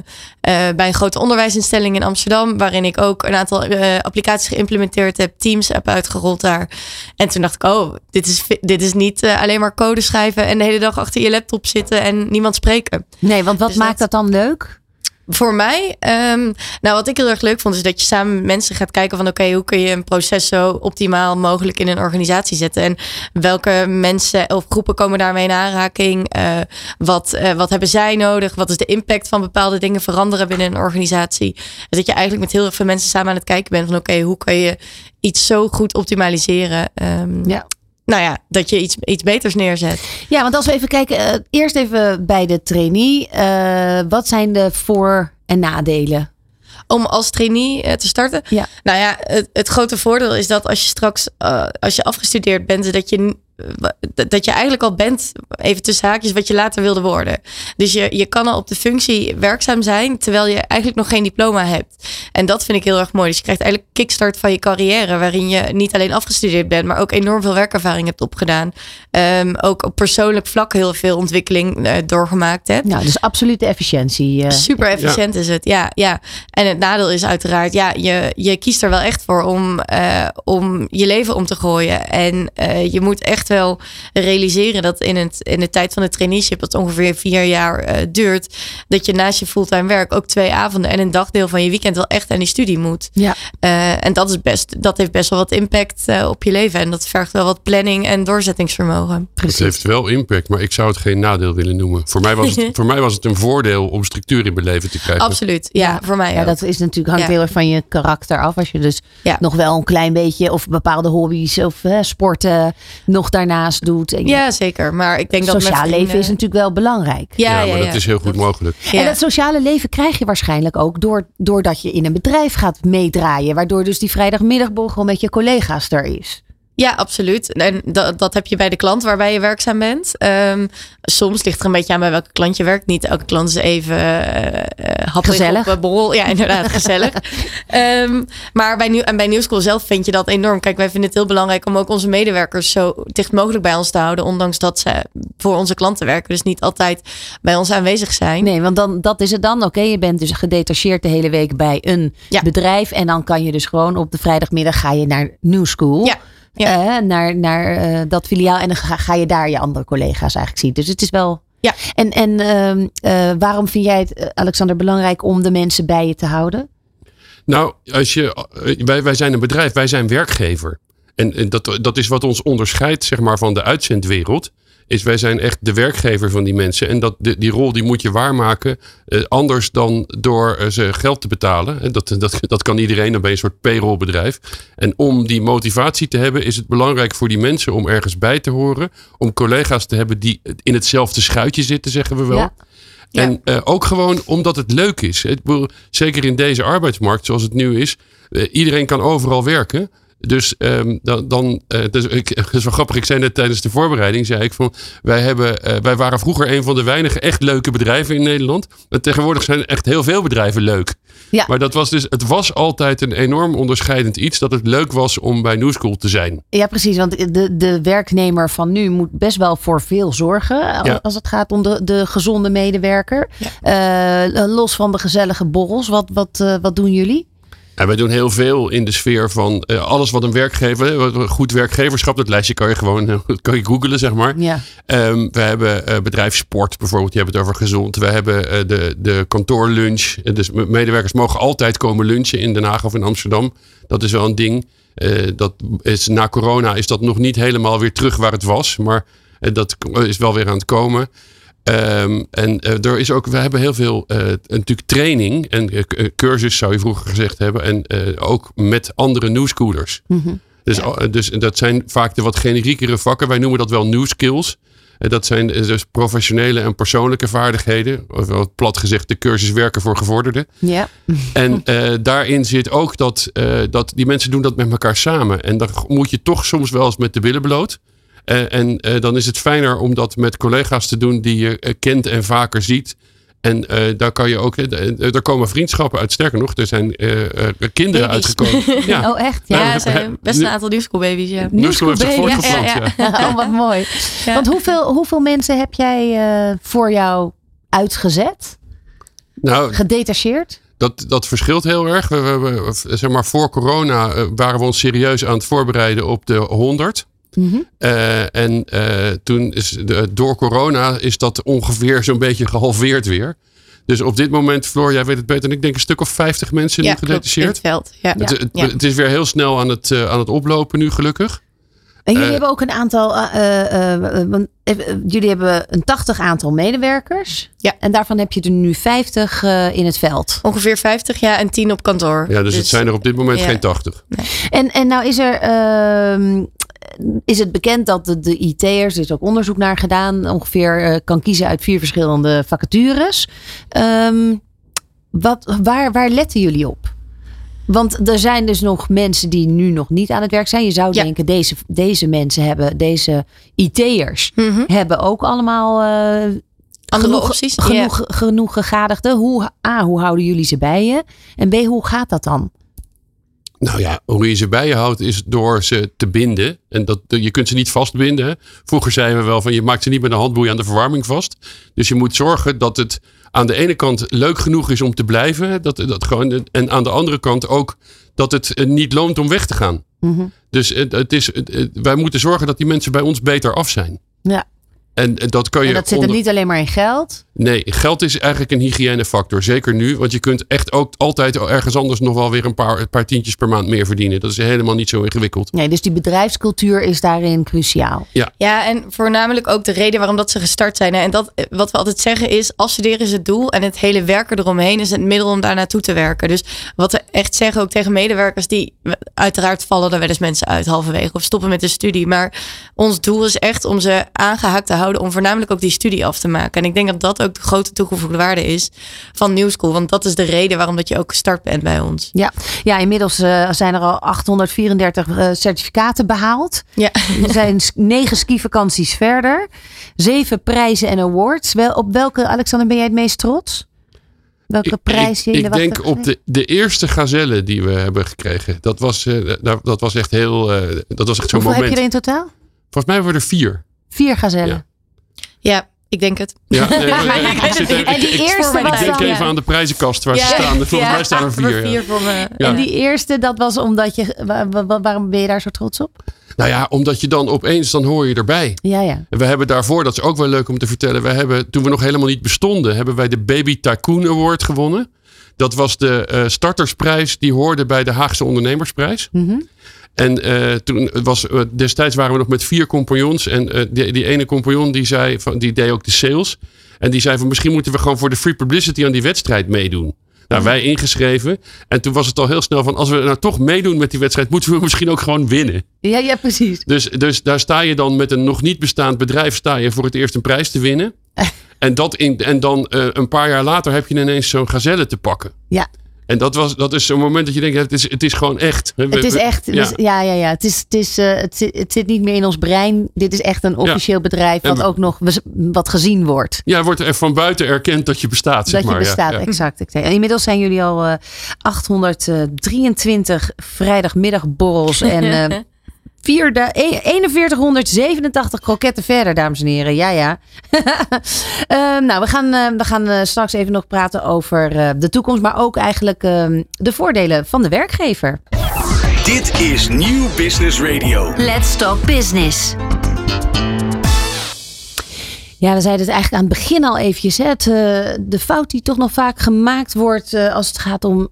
bij een grote onderwijsinstelling in Amsterdam, waarin ik ook een aantal applicaties geïmplementeerd heb, Teams heb uitgerold daar. En toen dacht ik, oh, dit is, dit is niet alleen maar code schrijven en de hele dag achter je laptop zitten en niemand spreken. Nee, want wat Dus maakt dat dan leuk? Voor mij, ehm, nou wat ik heel erg leuk vond, is dat je samen met mensen gaat kijken van oké, hoe kun je een proces zo optimaal mogelijk in een organisatie zetten? En welke mensen of groepen komen daarmee in aanraking? Eh, wat, eh, wat hebben zij nodig? Wat is de impact van bepaalde dingen veranderen binnen een organisatie? Dus dat je eigenlijk met heel veel mensen samen aan het kijken bent van oké, hoe kun je iets zo goed optimaliseren? Ehm, Ja. Nou ja, dat je iets, iets beters neerzet. Ja, want als we even kijken, eh, eerst even bij de trainee. Eh, wat zijn de voor- en nadelen? om als trainee eh, te starten. Ja. Nou ja, het, het grote voordeel is dat als je straks, als je afgestudeerd bent, dat je, dat je eigenlijk al bent, even tussen haakjes, wat je later wilde worden. Dus je, je kan al op de functie werkzaam zijn, terwijl je eigenlijk nog geen diploma hebt. En dat vind ik heel erg mooi. Dus je krijgt eigenlijk een kickstart van je carrière, waarin je niet alleen afgestudeerd bent, maar ook enorm veel werkervaring hebt opgedaan. Ehm, ook op persoonlijk vlak heel veel ontwikkeling eh, doorgemaakt hebt. Nou, dus absolute efficiëntie. eh. Super efficiënt is het, ja, ja. En het nadeel is uiteraard, ja, je, je kiest er wel echt voor om, eh, om je leven om te gooien. En eh, je moet echt wel realiseren dat in, het, in de tijd van de traineeship, dat ongeveer vier jaar eh, duurt, dat je naast je fulltime werk ook twee avonden en een dagdeel van je weekend wel echt aan die studie moet. Ja. Eh, en dat, is best, dat heeft best wel wat impact eh, op je leven. En dat vergt wel wat planning en doorzettingsvermogen. Het heeft wel impact, maar ik zou het geen nadeel willen noemen. Voor mij was het, voor mij was het een voordeel om structuur in mijn leven te krijgen. Absoluut, ja, voor mij Ja, ook. dat is natuurlijk hangt Ja. heel erg van je karakter af. Als je dus Ja. nog wel een klein beetje of bepaalde hobby's of hè, sporten nog daarnaast doet. En Ja, zeker. Maar ik denk dat sociaal leven vrienden- is natuurlijk wel belangrijk. Ja, Ja, ja, maar ja. dat is heel goed mogelijk. Ja. En dat sociale leven krijg je waarschijnlijk ook door, doordat je in een bedrijf gaat meedraaien. Waardoor dus die vrijdagmiddagborrel met je collega's er is. Ja, absoluut. En dat, dat heb je bij de klant waarbij je werkzaam bent. Ehm, soms ligt er een beetje aan bij welke klant je werkt. Niet elke klant is even eh eh, Gezellig. op borrel. Ja, inderdaad, gezellig. Ehm, maar bij, nieuw, en bij New School zelf vind je dat enorm. Kijk, wij vinden het heel belangrijk om ook onze medewerkers zo dicht mogelijk bij ons te houden. Ondanks dat ze voor onze klanten werken. Dus niet altijd bij ons aanwezig zijn. Nee, want dan, dat is het dan. Oké, je bent dus gedetacheerd de hele week bij een Ja. bedrijf. En dan kan je dus gewoon op de vrijdagmiddag ga je naar New School. Ja, ja. Eh, naar naar eh, dat filiaal. En dan ga, ga je daar je andere collega's eigenlijk zien. Dus het is wel... Ja. En, en ehm, eh, waarom vind jij het, Alexander, belangrijk om de mensen bij je te houden? Nou, als je, wij, wij zijn een bedrijf, wij zijn werkgever. En, en dat, dat is wat ons onderscheidt zeg maar, van de uitzendwereld. Is wij zijn echt de werkgever van die mensen. En dat, die, die rol die moet je waarmaken. eh, anders dan door eh, ze geld te betalen. En dat, dat, dat kan iedereen. Dan ben je een soort payrollbedrijf. En om die motivatie te hebben, is het belangrijk voor die mensen om ergens bij te horen. Om collega's te hebben die in hetzelfde schuitje zitten, zeggen we wel. Ja. Ja. En eh, ook gewoon omdat het leuk is. Zeker in deze arbeidsmarkt zoals het nu is. iedereen kan overal werken. Dus ehm, dan, dan eh, dus ik, het is wel grappig. Ik zei net tijdens de voorbereiding, zei ik van, wij, hebben, eh, wij waren vroeger een van de weinige echt leuke bedrijven in Nederland. Maar tegenwoordig zijn echt heel veel bedrijven leuk. Ja. Maar dat was dus, het was altijd een enorm onderscheidend iets dat het leuk was om bij New School te zijn. Ja, precies. Want de, de werknemer van nu moet best wel voor veel zorgen. Ja. Als het gaat om de, de gezonde medewerker. Eh, los van de gezellige borrels. Wat, wat, eh, wat doen jullie? En wij doen heel veel in de sfeer van eh, alles wat een werkgever, een goed werkgeverschap, dat lijstje kan je gewoon eh, kan je googlen, zeg maar. Ja. Ehm, we hebben eh, bedrijf sport bijvoorbeeld, je hebt het over gezond. We hebben eh, de, de kantoorlunch. Eh, Dus me- medewerkers mogen altijd komen lunchen in Den Haag of in Amsterdam. Dat is wel een ding. Eh, dat is, na corona is dat nog niet helemaal weer terug waar het was. Maar eh, dat is wel weer aan het komen. Ehm, en eh, er is ook, we hebben heel veel eh, natuurlijk training en eh, cursus zou je vroeger gezegd hebben. En ook met andere newscoolers. Dus, al- dus dat zijn vaak de wat generiekere vakken. Wij noemen dat wel new skills. Dat zijn dus professionele en persoonlijke vaardigheden. Of plat gezegd, de cursus werken voor gevorderden. Ja. En daarin zit ook dat, dat die mensen doen dat met elkaar samen. En dan moet je toch soms wel eens met de billen bloot. Eh, en eh, dan is het fijner om dat met collega's te doen die je eh, kent en vaker ziet. En eh, daar kan je ook, er komen vriendschappen uit. Sterker nog, er zijn eh, eh, kinderen uitgekomen. Ja. Oh, echt? Ja, Nou, zijn best een aantal New School babies. Ja. New School heeft zich Baby. voortgeplant, Ja, ja. ja, oh, wat mooi. Ja. Want hoeveel, hoeveel mensen heb jij eh, voor jou uitgezet? Nou, Gedetacheerd? Dat, dat verschilt heel erg. We, we- we- zeg maar, voor corona waren we ons serieus aan het voorbereiden op de 100. Mhm. Eh, en eh, toen is de, door corona is dat ongeveer zo'n beetje gehalveerd weer. Dus op dit moment, Floor, jij weet het beter dan ik denk een stuk of 50 mensen Ja, nu klopt, in gedetacheerd. het veld. Ja. Het, het, Ja. het is weer heel snel aan het, eh, aan het oplopen nu, gelukkig. En jullie hebben ook een aantal, want, jullie hebben een 80 aantal medewerkers. Ja. En daarvan heb je er nu 50 eh, in het veld. Ongeveer 50 ja, en 10 op kantoor. Ja, dus, het zijn er op dit moment geen 80. En, en nou is er, ehm, is het bekend dat de, de IT'ers, er is ook onderzoek naar gedaan, ongeveer eh, kan kiezen uit vier verschillende vacatures. Ehm, wat, waar, waar letten jullie op? Want er zijn dus nog mensen die nu nog niet aan het werk zijn. Je zou Ja. denken, deze, deze mensen hebben, deze IT'ers Mhm. hebben ook allemaal eh, genoeg, opties. genoeg, genoeg gegadigden. Hoe, A, hoe houden jullie ze bij je? En B, hoe gaat dat dan? Nou ja, hoe je ze bij je houdt is door ze te binden. En dat, je kunt ze niet vastbinden. hè. Vroeger zeiden we wel van je maakt ze niet met een handboei aan de verwarming vast. Dus je moet zorgen dat het aan de ene kant leuk genoeg is om te blijven. Dat, dat gewoon, en aan de andere kant ook dat het eh, niet loont om weg te gaan. Mhm. Dus het, het is, het- wij moeten zorgen dat die mensen bij ons beter af zijn. Ja. En, en dat kan je En dat zit hem onder- niet alleen maar in geld. Nee, geld is eigenlijk een hygiënefactor. Zeker nu, want je kunt echt ook altijd ergens anders nog wel weer een paar, een paar tientjes per maand meer verdienen. Dat is helemaal niet zo ingewikkeld. Nee, dus die bedrijfscultuur is daarin cruciaal. Ja, Ja, en voornamelijk ook de reden waarom dat ze gestart zijn. hè. En dat, eh, wat we altijd zeggen is, afstuderen is het doel en het hele werken eromheen is het middel om daar naartoe te werken. Dus wat we echt zeggen ook tegen medewerkers, die uiteraard vallen er wel eens mensen uit halverwege of stoppen met de studie. Maar ons doel is echt om ze aangehaakt te houden om voornamelijk ook die studie af te maken. En ik denk dat dat ook de grote toegevoegde waarde is van New School. Want dat is de reden waarom dat je ook gestart bent bij ons. Ja, ja inmiddels eh, zijn er al 834 eh, certificaten behaald. Ja. Er zijn negen skivakanties verder. Zeven prijzen en awards. Wel, op welke, Alexander, ben jij het meest trots? Welke ik, prijs je ik, in de ik denk op de, de eerste gazelle die we hebben gekregen. Dat was, eh, dat was echt heel. eh, dat was echt zo'n Hoeveel heb moment. je er in totaal? Volgens mij waren er vier. Vier gazellen. Ja. Ja, ik denk het. Ja, nee, ik, ik zit even- En die ik- ik- eerste ik was denk even aan de prijzenkast waar ze Ja. staan. Volgens Ja. mij staan er vier. voor me. Ja. En die eerste, dat was omdat je... wa- wa- wa- waarom ben je daar zo trots op? Nou ja, omdat je dan opeens, dan hoor je erbij. Ja, ja. En we hebben daarvoor, dat is ook wel leuk om te vertellen. We hebben, toen we nog helemaal niet bestonden, hebben wij de Baby Tycoon Award gewonnen. Dat was de eh, startersprijs die hoorde bij de Haagse Ondernemersprijs. Mhm. En eh, toen was, eh, destijds waren we nog met vier compagnons. En eh, die, die ene compagnon die, zei, van, die deed ook de sales. En die zei van misschien moeten we gewoon voor de free publicity aan die wedstrijd meedoen. Nou, wij ingeschreven. En toen was het al heel snel van als we nou toch meedoen met die wedstrijd, moeten we misschien ook gewoon winnen. Ja, ja, precies. Dus, dus daar sta je dan met een nog niet bestaand bedrijf, sta je voor het eerst een prijs te winnen. En, dat in, en dan een paar jaar later heb je ineens zo'n gazelle te pakken. Ja, En dat, was, dat is zo'n moment dat je denkt, het is, het is gewoon echt. We- het is echt... Ja. dus- Ja, ja, ja. Het, is, het, is, eh, het, zit, het zit niet meer in ons brein. Dit is echt een officieel bedrijf wat En- ook nog wat gezien wordt. Ja, wordt er van buiten erkend dat je bestaat, zeg dat je maar. Ja, bestaat, ja. exact. En inmiddels zijn jullie al eh 823 vrijdagmiddagborrels en eh, vier da- e- 4187 kroketten verder, dames en heren. Ja, ja. Ehm, nou, we gaan, eh, we gaan eh, straks even nog praten over eh, de toekomst, maar ook eigenlijk ehm, de voordelen van de werkgever. Dit is Nieuw Business Radio. Let's Talk Business. Ja, we zeiden het eigenlijk aan het begin al eventjes. Hè? Het, eh, de fout die toch nog vaak gemaakt wordt eh, als het gaat om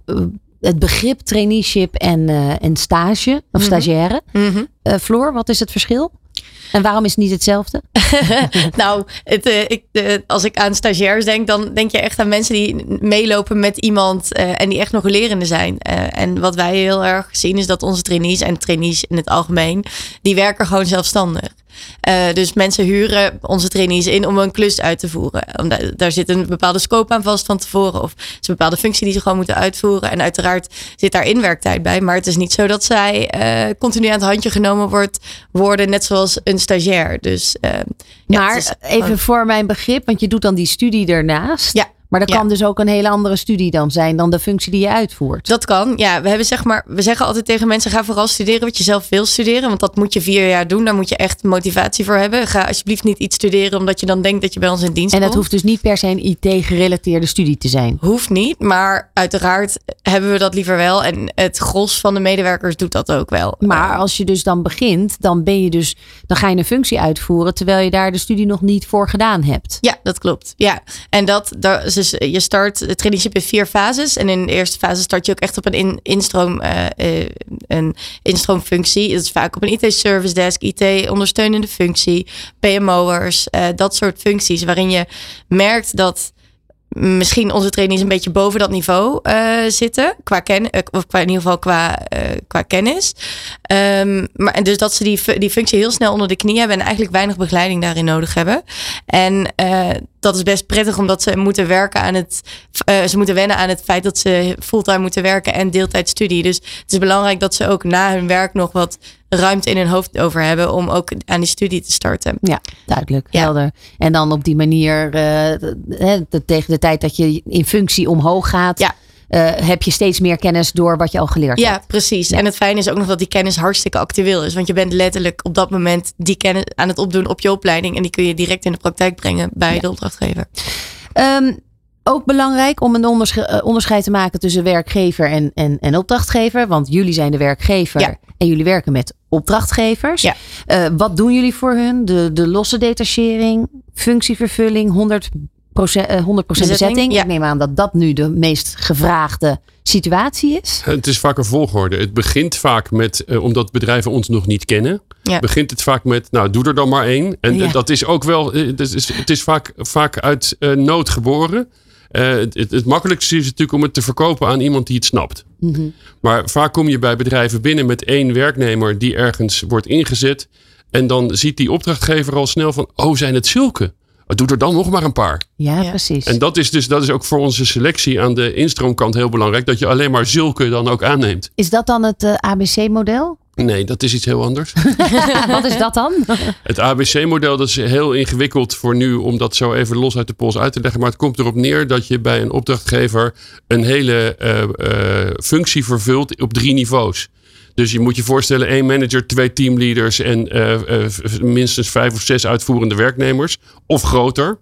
het begrip traineeship en, eh, en stage of stagiaire. Mhm. Eh, Floor, wat is het verschil? En waarom is het niet hetzelfde? nou, het, eh, ik, als ik aan stagiairs denk, dan denk je echt aan mensen die meelopen met iemand en die echt nog lerende zijn. En wat wij heel erg zien is dat onze trainees en trainees in het algemeen, die werken gewoon zelfstandig. Eh, dus mensen huren onze trainees in om een klus uit te voeren. Omdat, daar zit een bepaalde scope aan vast van tevoren. Of het is een bepaalde functie die ze gewoon moeten uitvoeren. En uiteraard zit daar inwerktijd bij. Maar het is niet zo dat zij eh, continu aan het handje genomen wordt, worden. Net zoals een stagiair. Dus, eh, ja, maar is even voor mijn begrip, want je doet dan die studie ernaast. Ja. Maar dat Ja. kan dus ook een hele andere studie dan zijn dan de functie die je uitvoert. Dat kan. Ja, we hebben zeg maar, we zeggen altijd tegen mensen: ga vooral studeren wat je zelf wil studeren. Want dat moet je vier jaar doen. Daar moet je echt motivatie voor hebben. Ga alsjeblieft niet iets studeren omdat je dan denkt dat je bij ons in dienst En dat komt. hoeft dus niet per se een IT-gerelateerde studie te zijn. Hoeft niet, maar uiteraard hebben we dat liever wel. En het gros van de medewerkers doet dat ook wel. Maar Eh, als je dus dan begint, dan ben je dus, dan ga je een functie uitvoeren terwijl je daar de studie nog niet voor gedaan hebt. Ja, dat klopt. Ja, en dat, dat is dus, je start het traineeship in vier fases. En in de eerste fase start je ook echt op een in, instroom, eh, eh, een instroomfunctie. Dat is vaak op een IT-service desk, IT-ondersteunende functie, PMO'ers, eh, dat soort functies. Waarin je merkt dat misschien onze trainees een beetje boven dat niveau eh, zitten. Qua ken, eh, of qua, in ieder geval qua, eh, qua kennis. Ehm, maar, en dus dat ze die, fu- die functie heel snel onder de knie hebben en eigenlijk weinig begeleiding daarin nodig hebben. En eh, dat is best prettig omdat ze moeten werken aan het. eh, ze moeten wennen aan het feit dat ze fulltime moeten werken en deeltijd studie. Dus het is belangrijk dat ze ook na hun werk nog wat ruimte in hun hoofd over hebben om ook aan die studie te starten. Ja, duidelijk, Ja. helder. En dan op die manier, de- tegen de tijd dat je in functie omhoog gaat, Ja. Eh, heb je steeds meer kennis door wat je al geleerd Ja, hebt. precies. Ja. En het fijne is ook nog dat die kennis hartstikke actueel is. Want je bent letterlijk op dat moment die kennis aan het opdoen op je opleiding. En die kun je direct in de praktijk brengen bij de opdrachtgever. Ehm, ook belangrijk om een ondersche- eh, onderscheid te maken tussen werkgever en, en, en opdrachtgever. Want jullie zijn de werkgever Ja. en jullie werken met opdrachtgevers. Ja. Eh, wat doen jullie voor hun? De, de losse detachering, functievervulling, 100 procent, eh, 100% bezetting. Bezetting, ja. Ik neem aan dat dat nu de meest gevraagde situatie is. Het is vaak een volgorde. Het begint vaak met, eh, omdat bedrijven ons nog niet kennen, Ja. begint het vaak met, nou doe er dan maar één. En Ja. eh, dat is ook wel, eh, dat is, het is vaak, vaak uit eh, nood geboren. Eh, het, het, het makkelijkste is natuurlijk om het te verkopen aan iemand die het snapt. Mhm. Maar vaak kom je bij bedrijven binnen met één werknemer die ergens wordt ingezet. En dan ziet die opdrachtgever al snel van, oh zijn het zulke? Doe er dan nog maar een paar. Ja, Ja. precies. En dat is dus dat is ook voor onze selectie aan de instroomkant heel belangrijk. Dat je alleen maar zulke dan ook aanneemt. Is dat dan het eh, ABC-model? Nee, dat is iets heel anders. Wat is dat dan? Het ABC-model dat is heel ingewikkeld voor nu om dat zo even los uit de pols uit te leggen. Maar het komt erop neer dat je bij een opdrachtgever een hele eh, eh, functie vervult op drie niveaus. Dus je moet je voorstellen, één manager, twee teamleaders en eh, eh, minstens vijf of zes uitvoerende werknemers. Of groter.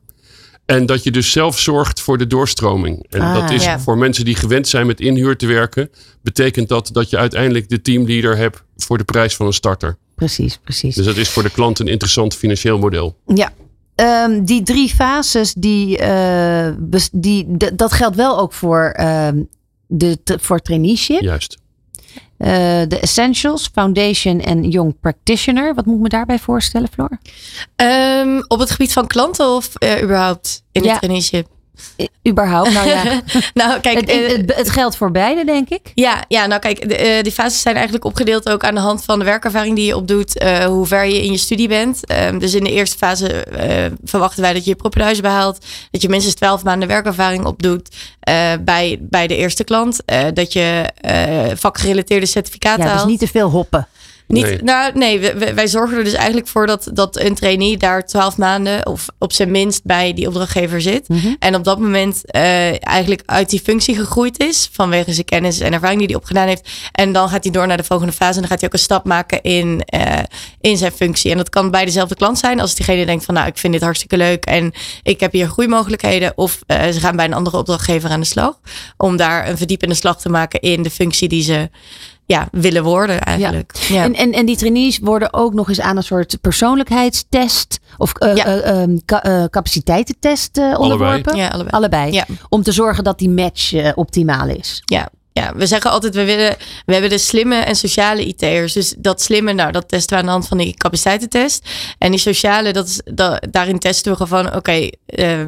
En dat je dus zelf zorgt voor de doorstroming. En Ah, dat is ja. voor mensen die gewend zijn met inhuur te werken. Betekent dat dat je uiteindelijk de teamleader hebt voor de prijs van een starter. Precies, precies. Dus dat is voor de klant een interessant financieel model. Ja. Ehm, die drie fases, die, eh, die, dat geldt wel ook voor, ehm, de, voor traineeship. Juist. Eh, de Essentials, Foundation en Young Practitioner. Wat moet ik me daarbij voorstellen, Floor? Ehm, op het gebied van klanten of eh, überhaupt in Ja. het traineeship? Überhaupt, nou ja. nou, kijk, het, eh, het, het geldt voor beide, denk ik. Ja, ja, nou kijk, de, eh, die fases zijn eigenlijk opgedeeld ook aan de hand van de werkervaring die je opdoet, eh hoe ver je in je studie bent. Ehm, dus in de eerste fase verwachten wij dat je je propedeuse behaalt, dat je minstens 12 maanden werkervaring opdoet bij, bij de eerste klant, dat je vakgerelateerde certificaten Ja, dus haalt. niet te veel hoppen. Niet, Nee. Nou, nee, wij zorgen er dus eigenlijk voor dat, dat een trainee daar 12 maanden of op zijn minst bij die opdrachtgever zit. Mhm. En op dat moment eh, eigenlijk uit die functie gegroeid is. Vanwege zijn kennis en ervaring die hij opgedaan heeft. En dan gaat hij door naar de volgende fase. En dan gaat hij ook een stap maken in, eh, in zijn functie. En dat kan bij dezelfde klant zijn. Als diegene denkt van nou, ik vind dit hartstikke leuk. En ik heb hier groeimogelijkheden. Of eh, ze gaan bij een andere opdrachtgever aan de slag. Om daar een verdiepende slag te maken in de functie die ze ja, willen worden eigenlijk. Ja. En, en, en die trainees worden ook nog eens aan een soort persoonlijkheidstest of eh, Ja. eh, ehm, ka- eh, capaciteitentest onderworpen. Ja, allebei. Allebei. Ja. Om te zorgen dat die match eh, optimaal is. Ja, ja, we zeggen altijd, we, willen, we hebben de slimme en sociale IT'ers. Dus dat slimme, nou, dat testen we aan de hand van die capaciteitentest. En die sociale, dat is, da- daarin testen we gewoon oké, eh,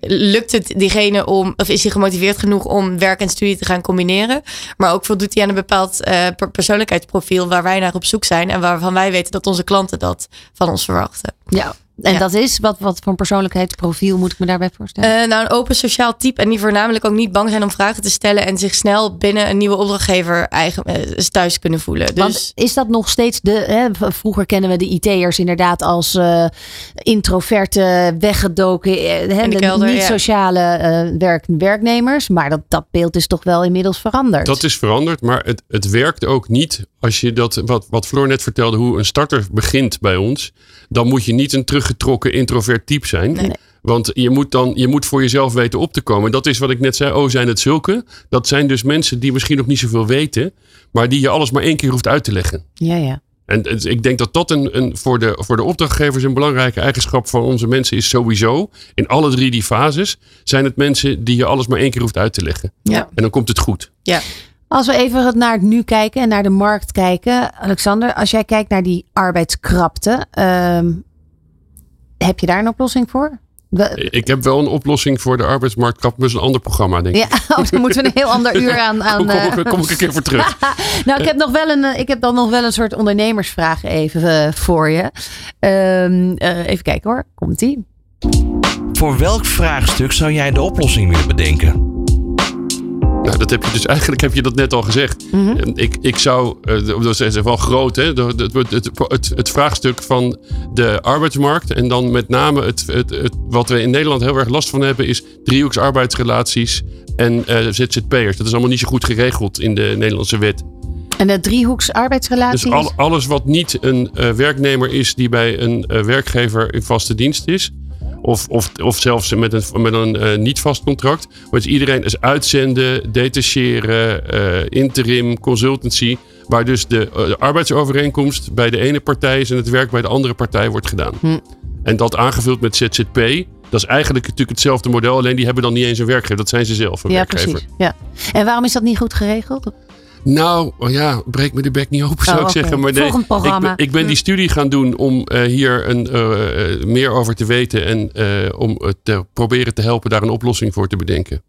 lukt het diegene om, of is hij gemotiveerd genoeg om werk en studie te gaan combineren? Maar ook voldoet hij aan een bepaald eh, per- persoonlijkheidsprofiel waar wij naar op zoek zijn en waarvan wij weten dat onze klanten dat van ons verwachten. Ja. En Ja. dat is, wat, wat voor een persoonlijkheidsprofiel moet ik me daarbij voorstellen? Eh, nou, een open sociaal type en die voornamelijk ook niet bang zijn om vragen te stellen en zich snel binnen een nieuwe opdrachtgever eigen, eh, thuis kunnen voelen. Dus Want is dat nog steeds de. Hè, vroeger kennen we de IT'ers inderdaad als eh, introverte, weggedoken, hè, In de de kelder, niet ja. sociale eh, werk, werknemers. Maar dat, dat beeld is toch wel inmiddels veranderd. Dat is veranderd, maar het, het werkt ook niet als je dat, wat, wat Floor net vertelde, hoe een starter begint bij ons. Dan moet je niet een teruggetrokken introvert type zijn. Nee. Want je moet dan, je moet voor jezelf weten op te komen. Dat is wat ik net zei. Oh, zijn het zulke? Dat zijn dus mensen die misschien nog niet zoveel weten, maar die je alles maar één keer hoeft uit te leggen. Ja, ja. En ik denk dat dat een, een, voor, de, voor de opdrachtgevers een belangrijke eigenschap van onze mensen is sowieso. In alle drie die fases zijn het mensen die je alles maar één keer hoeft uit te leggen. Ja. En dan komt het goed. ja. Als we even naar het nu kijken en naar de markt kijken. Alexander, als jij kijkt naar die arbeidskrapte. ehm, heb je daar een oplossing voor? We- Ik heb wel een oplossing voor de arbeidsmarktkrap, maar dat is een ander programma, denk ik. ja, oh, dan moeten we een heel ander uur aan. aan Kom, kom, eh, kom, ik een keer voor terug. nou, ik heb, nog wel een, eh, ik heb dan nog wel een soort ondernemersvraag even eh, voor je. Ehm, eh, even kijken hoor, komt ie. Voor welk vraagstuk zou jij de oplossing willen bedenken? Nou, dat heb je dus eigenlijk heb je dat net al gezegd. Mhm. Ik, ik zou, dat is wel groot, hè, het, het, het, het vraagstuk van de arbeidsmarkt. En dan met name het, het, wat we in Nederland heel erg last van hebben, is driehoeks arbeidsrelaties en eh, ZZP'ers. Dat is allemaal niet zo goed geregeld in de Nederlandse wet. En de driehoeks arbeidsrelatie. Dus al, alles wat niet een eh, werknemer is die bij een eh, werkgever in vaste dienst is. Of, of, of zelfs met een, met een eh, niet vast contract. Maar dus iedereen is uitzenden, detacheren, eh, interim, consultancy. Waar dus de, eh, de arbeidsovereenkomst bij de ene partij is en het werk bij de andere partij wordt gedaan. En dat aangevuld met ZZP. Dat is eigenlijk natuurlijk hetzelfde model, alleen die hebben dan niet eens een werkgever. Dat zijn ze zelf, een Ja, werkgever. precies. Ja. En waarom is dat niet goed geregeld? Nou, oh ja, breek me de bek niet open, zou Oh, ik oké. zeggen. Maar nee, Volgend programma. Ik, ben- ik ben die studie gaan doen om eh, hier een, eh, eh, meer over te weten. En eh, om te proberen te helpen daar een oplossing voor te bedenken.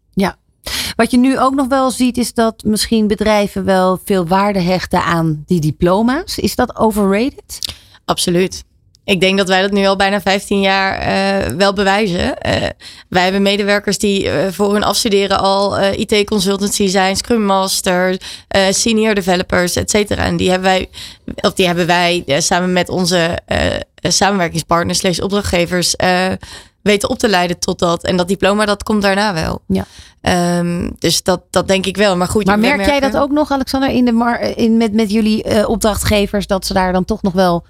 Wat je nu ook nog wel ziet, is dat misschien bedrijven wel veel waarde hechten aan die diploma's. Is dat overrated? Absoluut. Ik denk dat wij dat nu al bijna 15 jaar eh, wel bewijzen. Eh, wij hebben medewerkers die eh, voor hun afstuderen al IT-consultancy zijn, Scrum Master, senior developers, et cetera. En die hebben wij, of die hebben wij samen met onze samenwerkingspartners, slash opdrachtgevers, weten op te leiden tot dat. En dat diploma, dat komt daarna wel. Ja. Ehm, dus dat, dat denk ik wel. Maar goed, Maar merk jij dat ook nog, Alexander, in de mar in, met, met jullie opdrachtgevers, dat ze daar dan toch nog wel.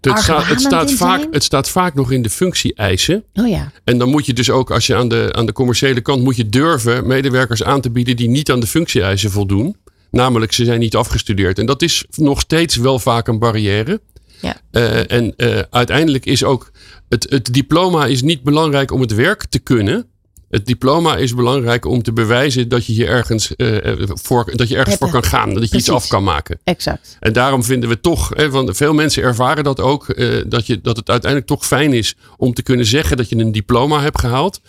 Het, staat, het, staat vaak, het staat vaak nog in de functie-eisen. Oh ja. En dan moet je dus ook, als je aan de, aan de commerciële kant moet je durven medewerkers aan te bieden die niet aan de functie-eisen voldoen. Namelijk, ze zijn niet afgestudeerd. En dat is nog steeds wel vaak een barrière. Ja. Eh, en eh, uiteindelijk is ook het, het diploma is niet belangrijk om het werk te kunnen. Het diploma is belangrijk om te bewijzen dat je hier ergens, eh, voor, dat je ergens Heb voor je- kan gaan. Dat je iets af kan maken. Exact. En daarom vinden we toch, hè, want veel mensen ervaren dat ook, eh, dat, je, dat het uiteindelijk toch fijn is om te kunnen zeggen dat je een diploma hebt gehaald.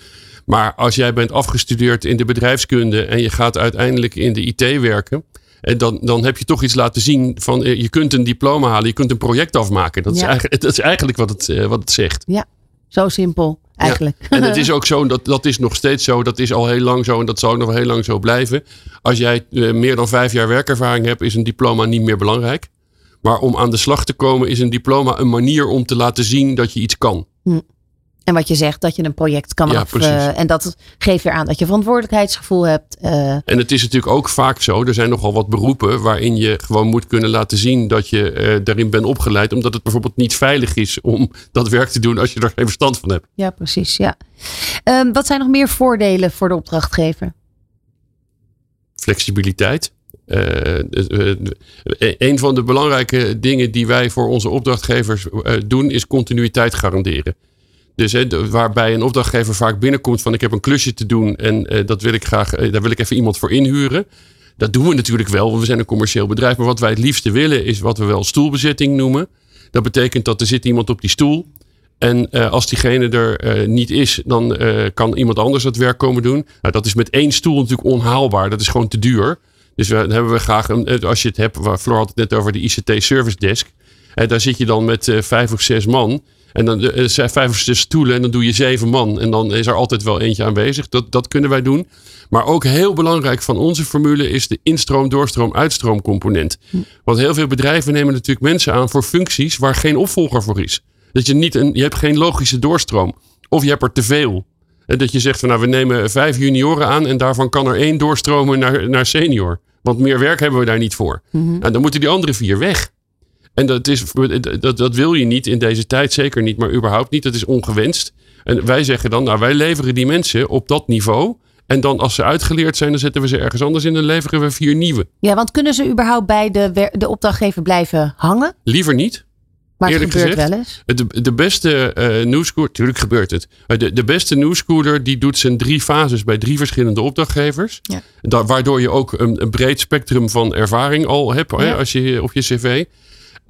Maar als jij bent afgestudeerd in de bedrijfskunde en je gaat uiteindelijk in de IT werken. En dan, dan heb je toch iets laten zien van eh, je kunt een diploma halen, je kunt een project afmaken. Dat, is, Ja. eigenlijk, dat is eigenlijk wat het, wat het zegt. Zo simpel, eigenlijk. En het is ook zo, dat, dat is nog steeds zo, dat is al heel lang zo en dat zal ook nog heel lang zo blijven. Als jij eh, meer dan vijf jaar werkervaring hebt, is een diploma niet meer belangrijk. Maar om aan de slag te komen is een diploma een manier om te laten zien dat je iets kan. En wat je zegt, dat je een project kan Ja, af. eh, en dat geeft weer aan dat je verantwoordelijkheidsgevoel hebt. eh, En het is natuurlijk ook vaak zo, er zijn nogal wat beroepen waarin je gewoon moet kunnen laten zien dat je eh, daarin bent opgeleid. Omdat het bijvoorbeeld niet veilig is om dat werk te doen als je er geen verstand van hebt. ja, precies. Ja. Ehm, wat zijn nog meer voordelen voor de opdrachtgever? flexibiliteit. Eh, een van de belangrijke dingen die wij voor onze opdrachtgevers doen, is continuïteit garanderen. Dus waarbij een opdrachtgever vaak binnenkomt van ik heb een klusje te doen en eh, dat wil ik graag, eh, daar wil ik even iemand voor inhuren. Dat doen we natuurlijk wel, want we zijn een commercieel bedrijf. Maar wat wij het liefste willen is wat we wel stoelbezetting noemen. Dat betekent dat er zit iemand op die stoel. En eh, als diegene er niet is, dan kan iemand anders dat werk komen doen. Nou, dat is met één stoel natuurlijk onhaalbaar. Dat is gewoon te duur. Dus we, dan hebben we graag, een, als je het hebt, waar Floor had het net over de ICT Service Desk. Daar zit je dan met vijf of zes man. En dan eh, zijn vijf of zes stoelen en dan doe je zeven man. En dan is er altijd wel eentje aanwezig. Dat, dat kunnen wij doen. Maar ook heel belangrijk van onze formule is de instroom, doorstroom, uitstroom component. Want heel veel bedrijven nemen natuurlijk mensen aan voor functies waar geen opvolger voor is. Dat je niet een, je hebt geen logische doorstroom. Of je hebt er te veel. En dat je zegt van nou, we nemen vijf junioren aan en daarvan kan er één doorstromen naar, naar senior. Want meer werk hebben we daar niet voor. En dan moeten die andere vier weg. En dat, is, dat, dat wil je niet in deze tijd, zeker niet, maar überhaupt niet. Dat is ongewenst. En wij zeggen dan, nou wij leveren die mensen op dat niveau. En dan als ze uitgeleerd zijn, dan zetten we ze ergens anders in en leveren we vier nieuwe. Ja, want kunnen ze überhaupt bij de, de opdrachtgever blijven hangen? Liever niet. Maar het Eerlijk gebeurt gezegd, wel eens. De, de beste eh nieuwscooler, tuurlijk gebeurt het. De, de beste nieuwscooler die doet zijn drie fases bij drie verschillende opdrachtgevers. Ja. Da- waardoor je ook een, een breed spectrum van ervaring al hebt hè, als je op je cv.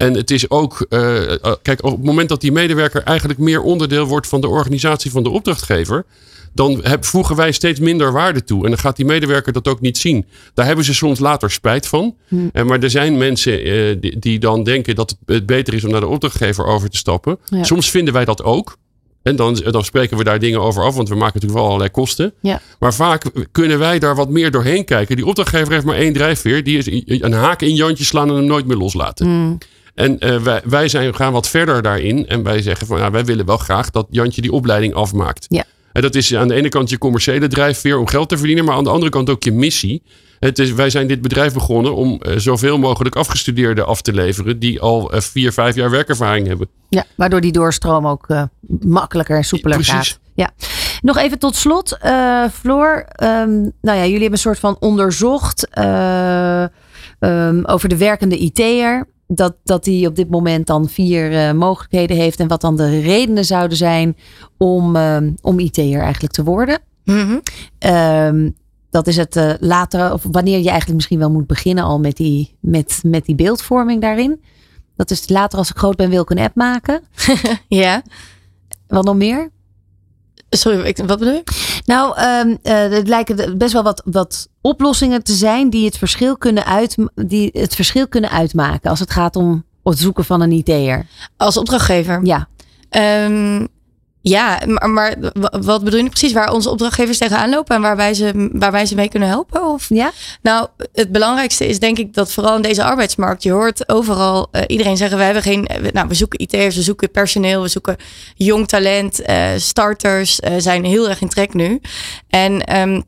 En het is ook, eh, eh, kijk, op het moment dat die medewerker eigenlijk meer onderdeel wordt van de organisatie van de opdrachtgever, dan heb, voegen wij steeds minder waarde toe. En dan gaat die medewerker dat ook niet zien. Daar hebben ze soms later spijt van. En maar er zijn mensen eh, die, die dan denken dat het- beter is om naar de opdrachtgever over te stappen. Ja. Soms vinden wij dat ook. En dan, dan spreken we daar dingen over af, want we maken natuurlijk wel allerlei kosten. Ja. Maar vaak kunnen wij daar wat meer doorheen kijken. Die opdrachtgever heeft maar één drijfveer. Die is een haak in Jantje slaan en hem nooit meer loslaten. En eh, wij, wij zijn, gaan wat verder daarin. En wij zeggen van ja, wij willen wel graag dat Jantje die opleiding afmaakt. Ja. En dat is aan de ene kant je commerciële drijfveer om geld te verdienen. Maar aan de andere kant ook je missie. Het is, wij zijn dit bedrijf begonnen om eh, zoveel mogelijk afgestudeerden af te leveren. Die al eh, vier, vijf jaar werkervaring hebben. Ja, waardoor die doorstroom ook makkelijker en soepeler Precies. gaat. Ja. Nog even tot slot, Floor. ehm, nou ja, jullie hebben een soort van onderzocht eh, ehm, over de werkende IT'er. Dat, dat hij op dit moment dan vier eh, mogelijkheden heeft. En wat dan de redenen zouden zijn om, ehm, om IT'er eigenlijk te worden. Mhm. Ehm, dat is het eh, later, of wanneer je eigenlijk misschien wel moet beginnen al met die, met, met die beeldvorming daarin. Dat is later als ik groot ben wil ik een app maken. Ja. Wat nog meer? Sorry, ik, wat bedoel je? Nou, eh, het lijken best wel wat, wat oplossingen te zijn die het, verschil kunnen uit, die het verschil kunnen uitmaken als het gaat om het zoeken van een IT'er. Als opdrachtgever. Ja, Ehm, ja, maar, maar wa- wat bedoel je nu precies? Waar onze opdrachtgevers tegenaan lopen en waar wij ze, waar wij ze mee kunnen helpen? Of? ja? Nou, het belangrijkste is denk ik dat vooral in deze arbeidsmarkt, je hoort overal eh, iedereen zeggen, we hebben geen, nou, we zoeken IT'ers, we zoeken personeel, we zoeken jong talent, eh, starters eh, zijn heel erg in trek nu. En ehm,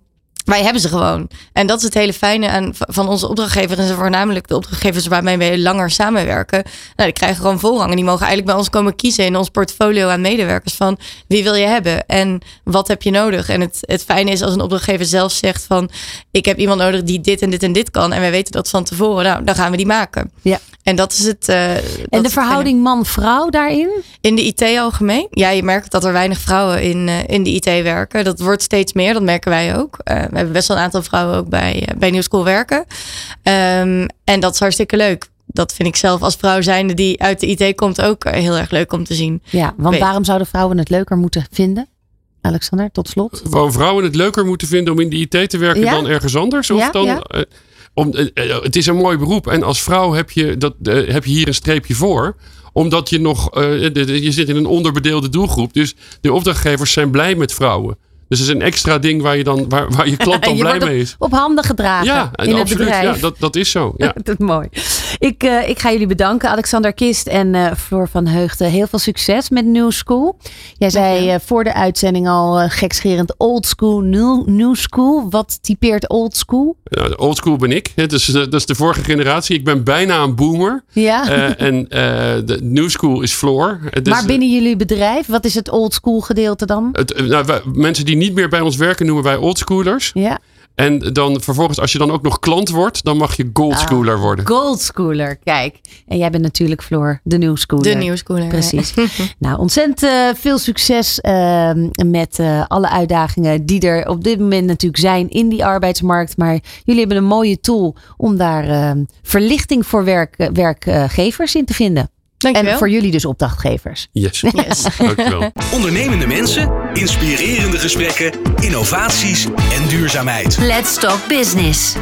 wij hebben ze gewoon. En dat is het hele fijne aan, van onze opdrachtgevers. En voornamelijk de opdrachtgevers waarmee we langer samenwerken. Nou, die krijgen gewoon voorrang. En die mogen eigenlijk bij ons komen kiezen in ons portfolio aan medewerkers. Van wie wil je hebben? En wat heb je nodig? En het, het fijne is als een opdrachtgever zelf zegt van... Ik heb iemand nodig die dit en dit en dit kan. En wij weten dat van tevoren. Nou, dan gaan we die maken. Ja. En dat is het... eh, dat En de verhouding man-vrouw daarin? In de IT algemeen? Ja, je merkt dat er weinig vrouwen in, eh, in de IT werken. Dat wordt steeds meer. Dat merken wij ook. Eh, we hebben best wel een aantal vrouwen ook bij, eh, bij New School werken. Ehm, en dat is hartstikke leuk. Dat vind ik zelf als vrouw zijnde die uit de IT komt ook eh, heel erg leuk om te zien. Ja, want Weet- waarom zouden vrouwen het leuker moeten vinden? Alexander, tot slot. Gewoon vrouwen het leuker moeten vinden om in de IT te werken Ja? dan ergens anders? Of Ja, dan, ja. eh, om, het is een mooi beroep. En als vrouw heb je, dat, heb je hier een streepje voor omdat je nog, eh, de- de- je zit in een onderbedeelde doelgroep. Dus de opdrachtgevers zijn blij met vrouwen. Dus het is een extra ding waar je, dan, waar, waar je klant dan je blij wordt mee is. Op handen gedragen Ja, en in het absoluut. bedrijf. Ja, dat, dat is zo. Ja. Dat is mooi. Ik, eh, ik ga jullie bedanken, Alexander Kist en eh, Floor van Heugden. Heel veel succes met New School. Jij zei eh, voor de uitzending al gekscherend old school, new, new school. Wat typeert old school? Ja, de Oldschool ben ik. hè. Dus, dat is de vorige generatie. Ik ben bijna een boomer. Ja. En eh, de new school is Floor. Dus, maar binnen jullie bedrijf, wat is het old school gedeelte dan? Het, nou, wij- mensen die niet meer bij ons werken noemen wij oldschoolers. Ja. En dan vervolgens, als je dan ook nog klant wordt, dan mag je goldschooler worden. Gold schooler, kijk. En jij bent natuurlijk Floor, de new schooler. De New Schooler. Precies. nou, ontzettend eh, veel succes eh, met eh, alle uitdagingen die er op dit moment natuurlijk zijn in die arbeidsmarkt. Maar jullie hebben een mooie tool om daar eh, verlichting voor werk, werkgevers in te vinden. Dankjewel. En voor jullie dus opdrachtgevers. Yes. Yes. Dankjewel. Ondernemende mensen, inspirerende gesprekken, innovaties en duurzaamheid. Let's Talk Business.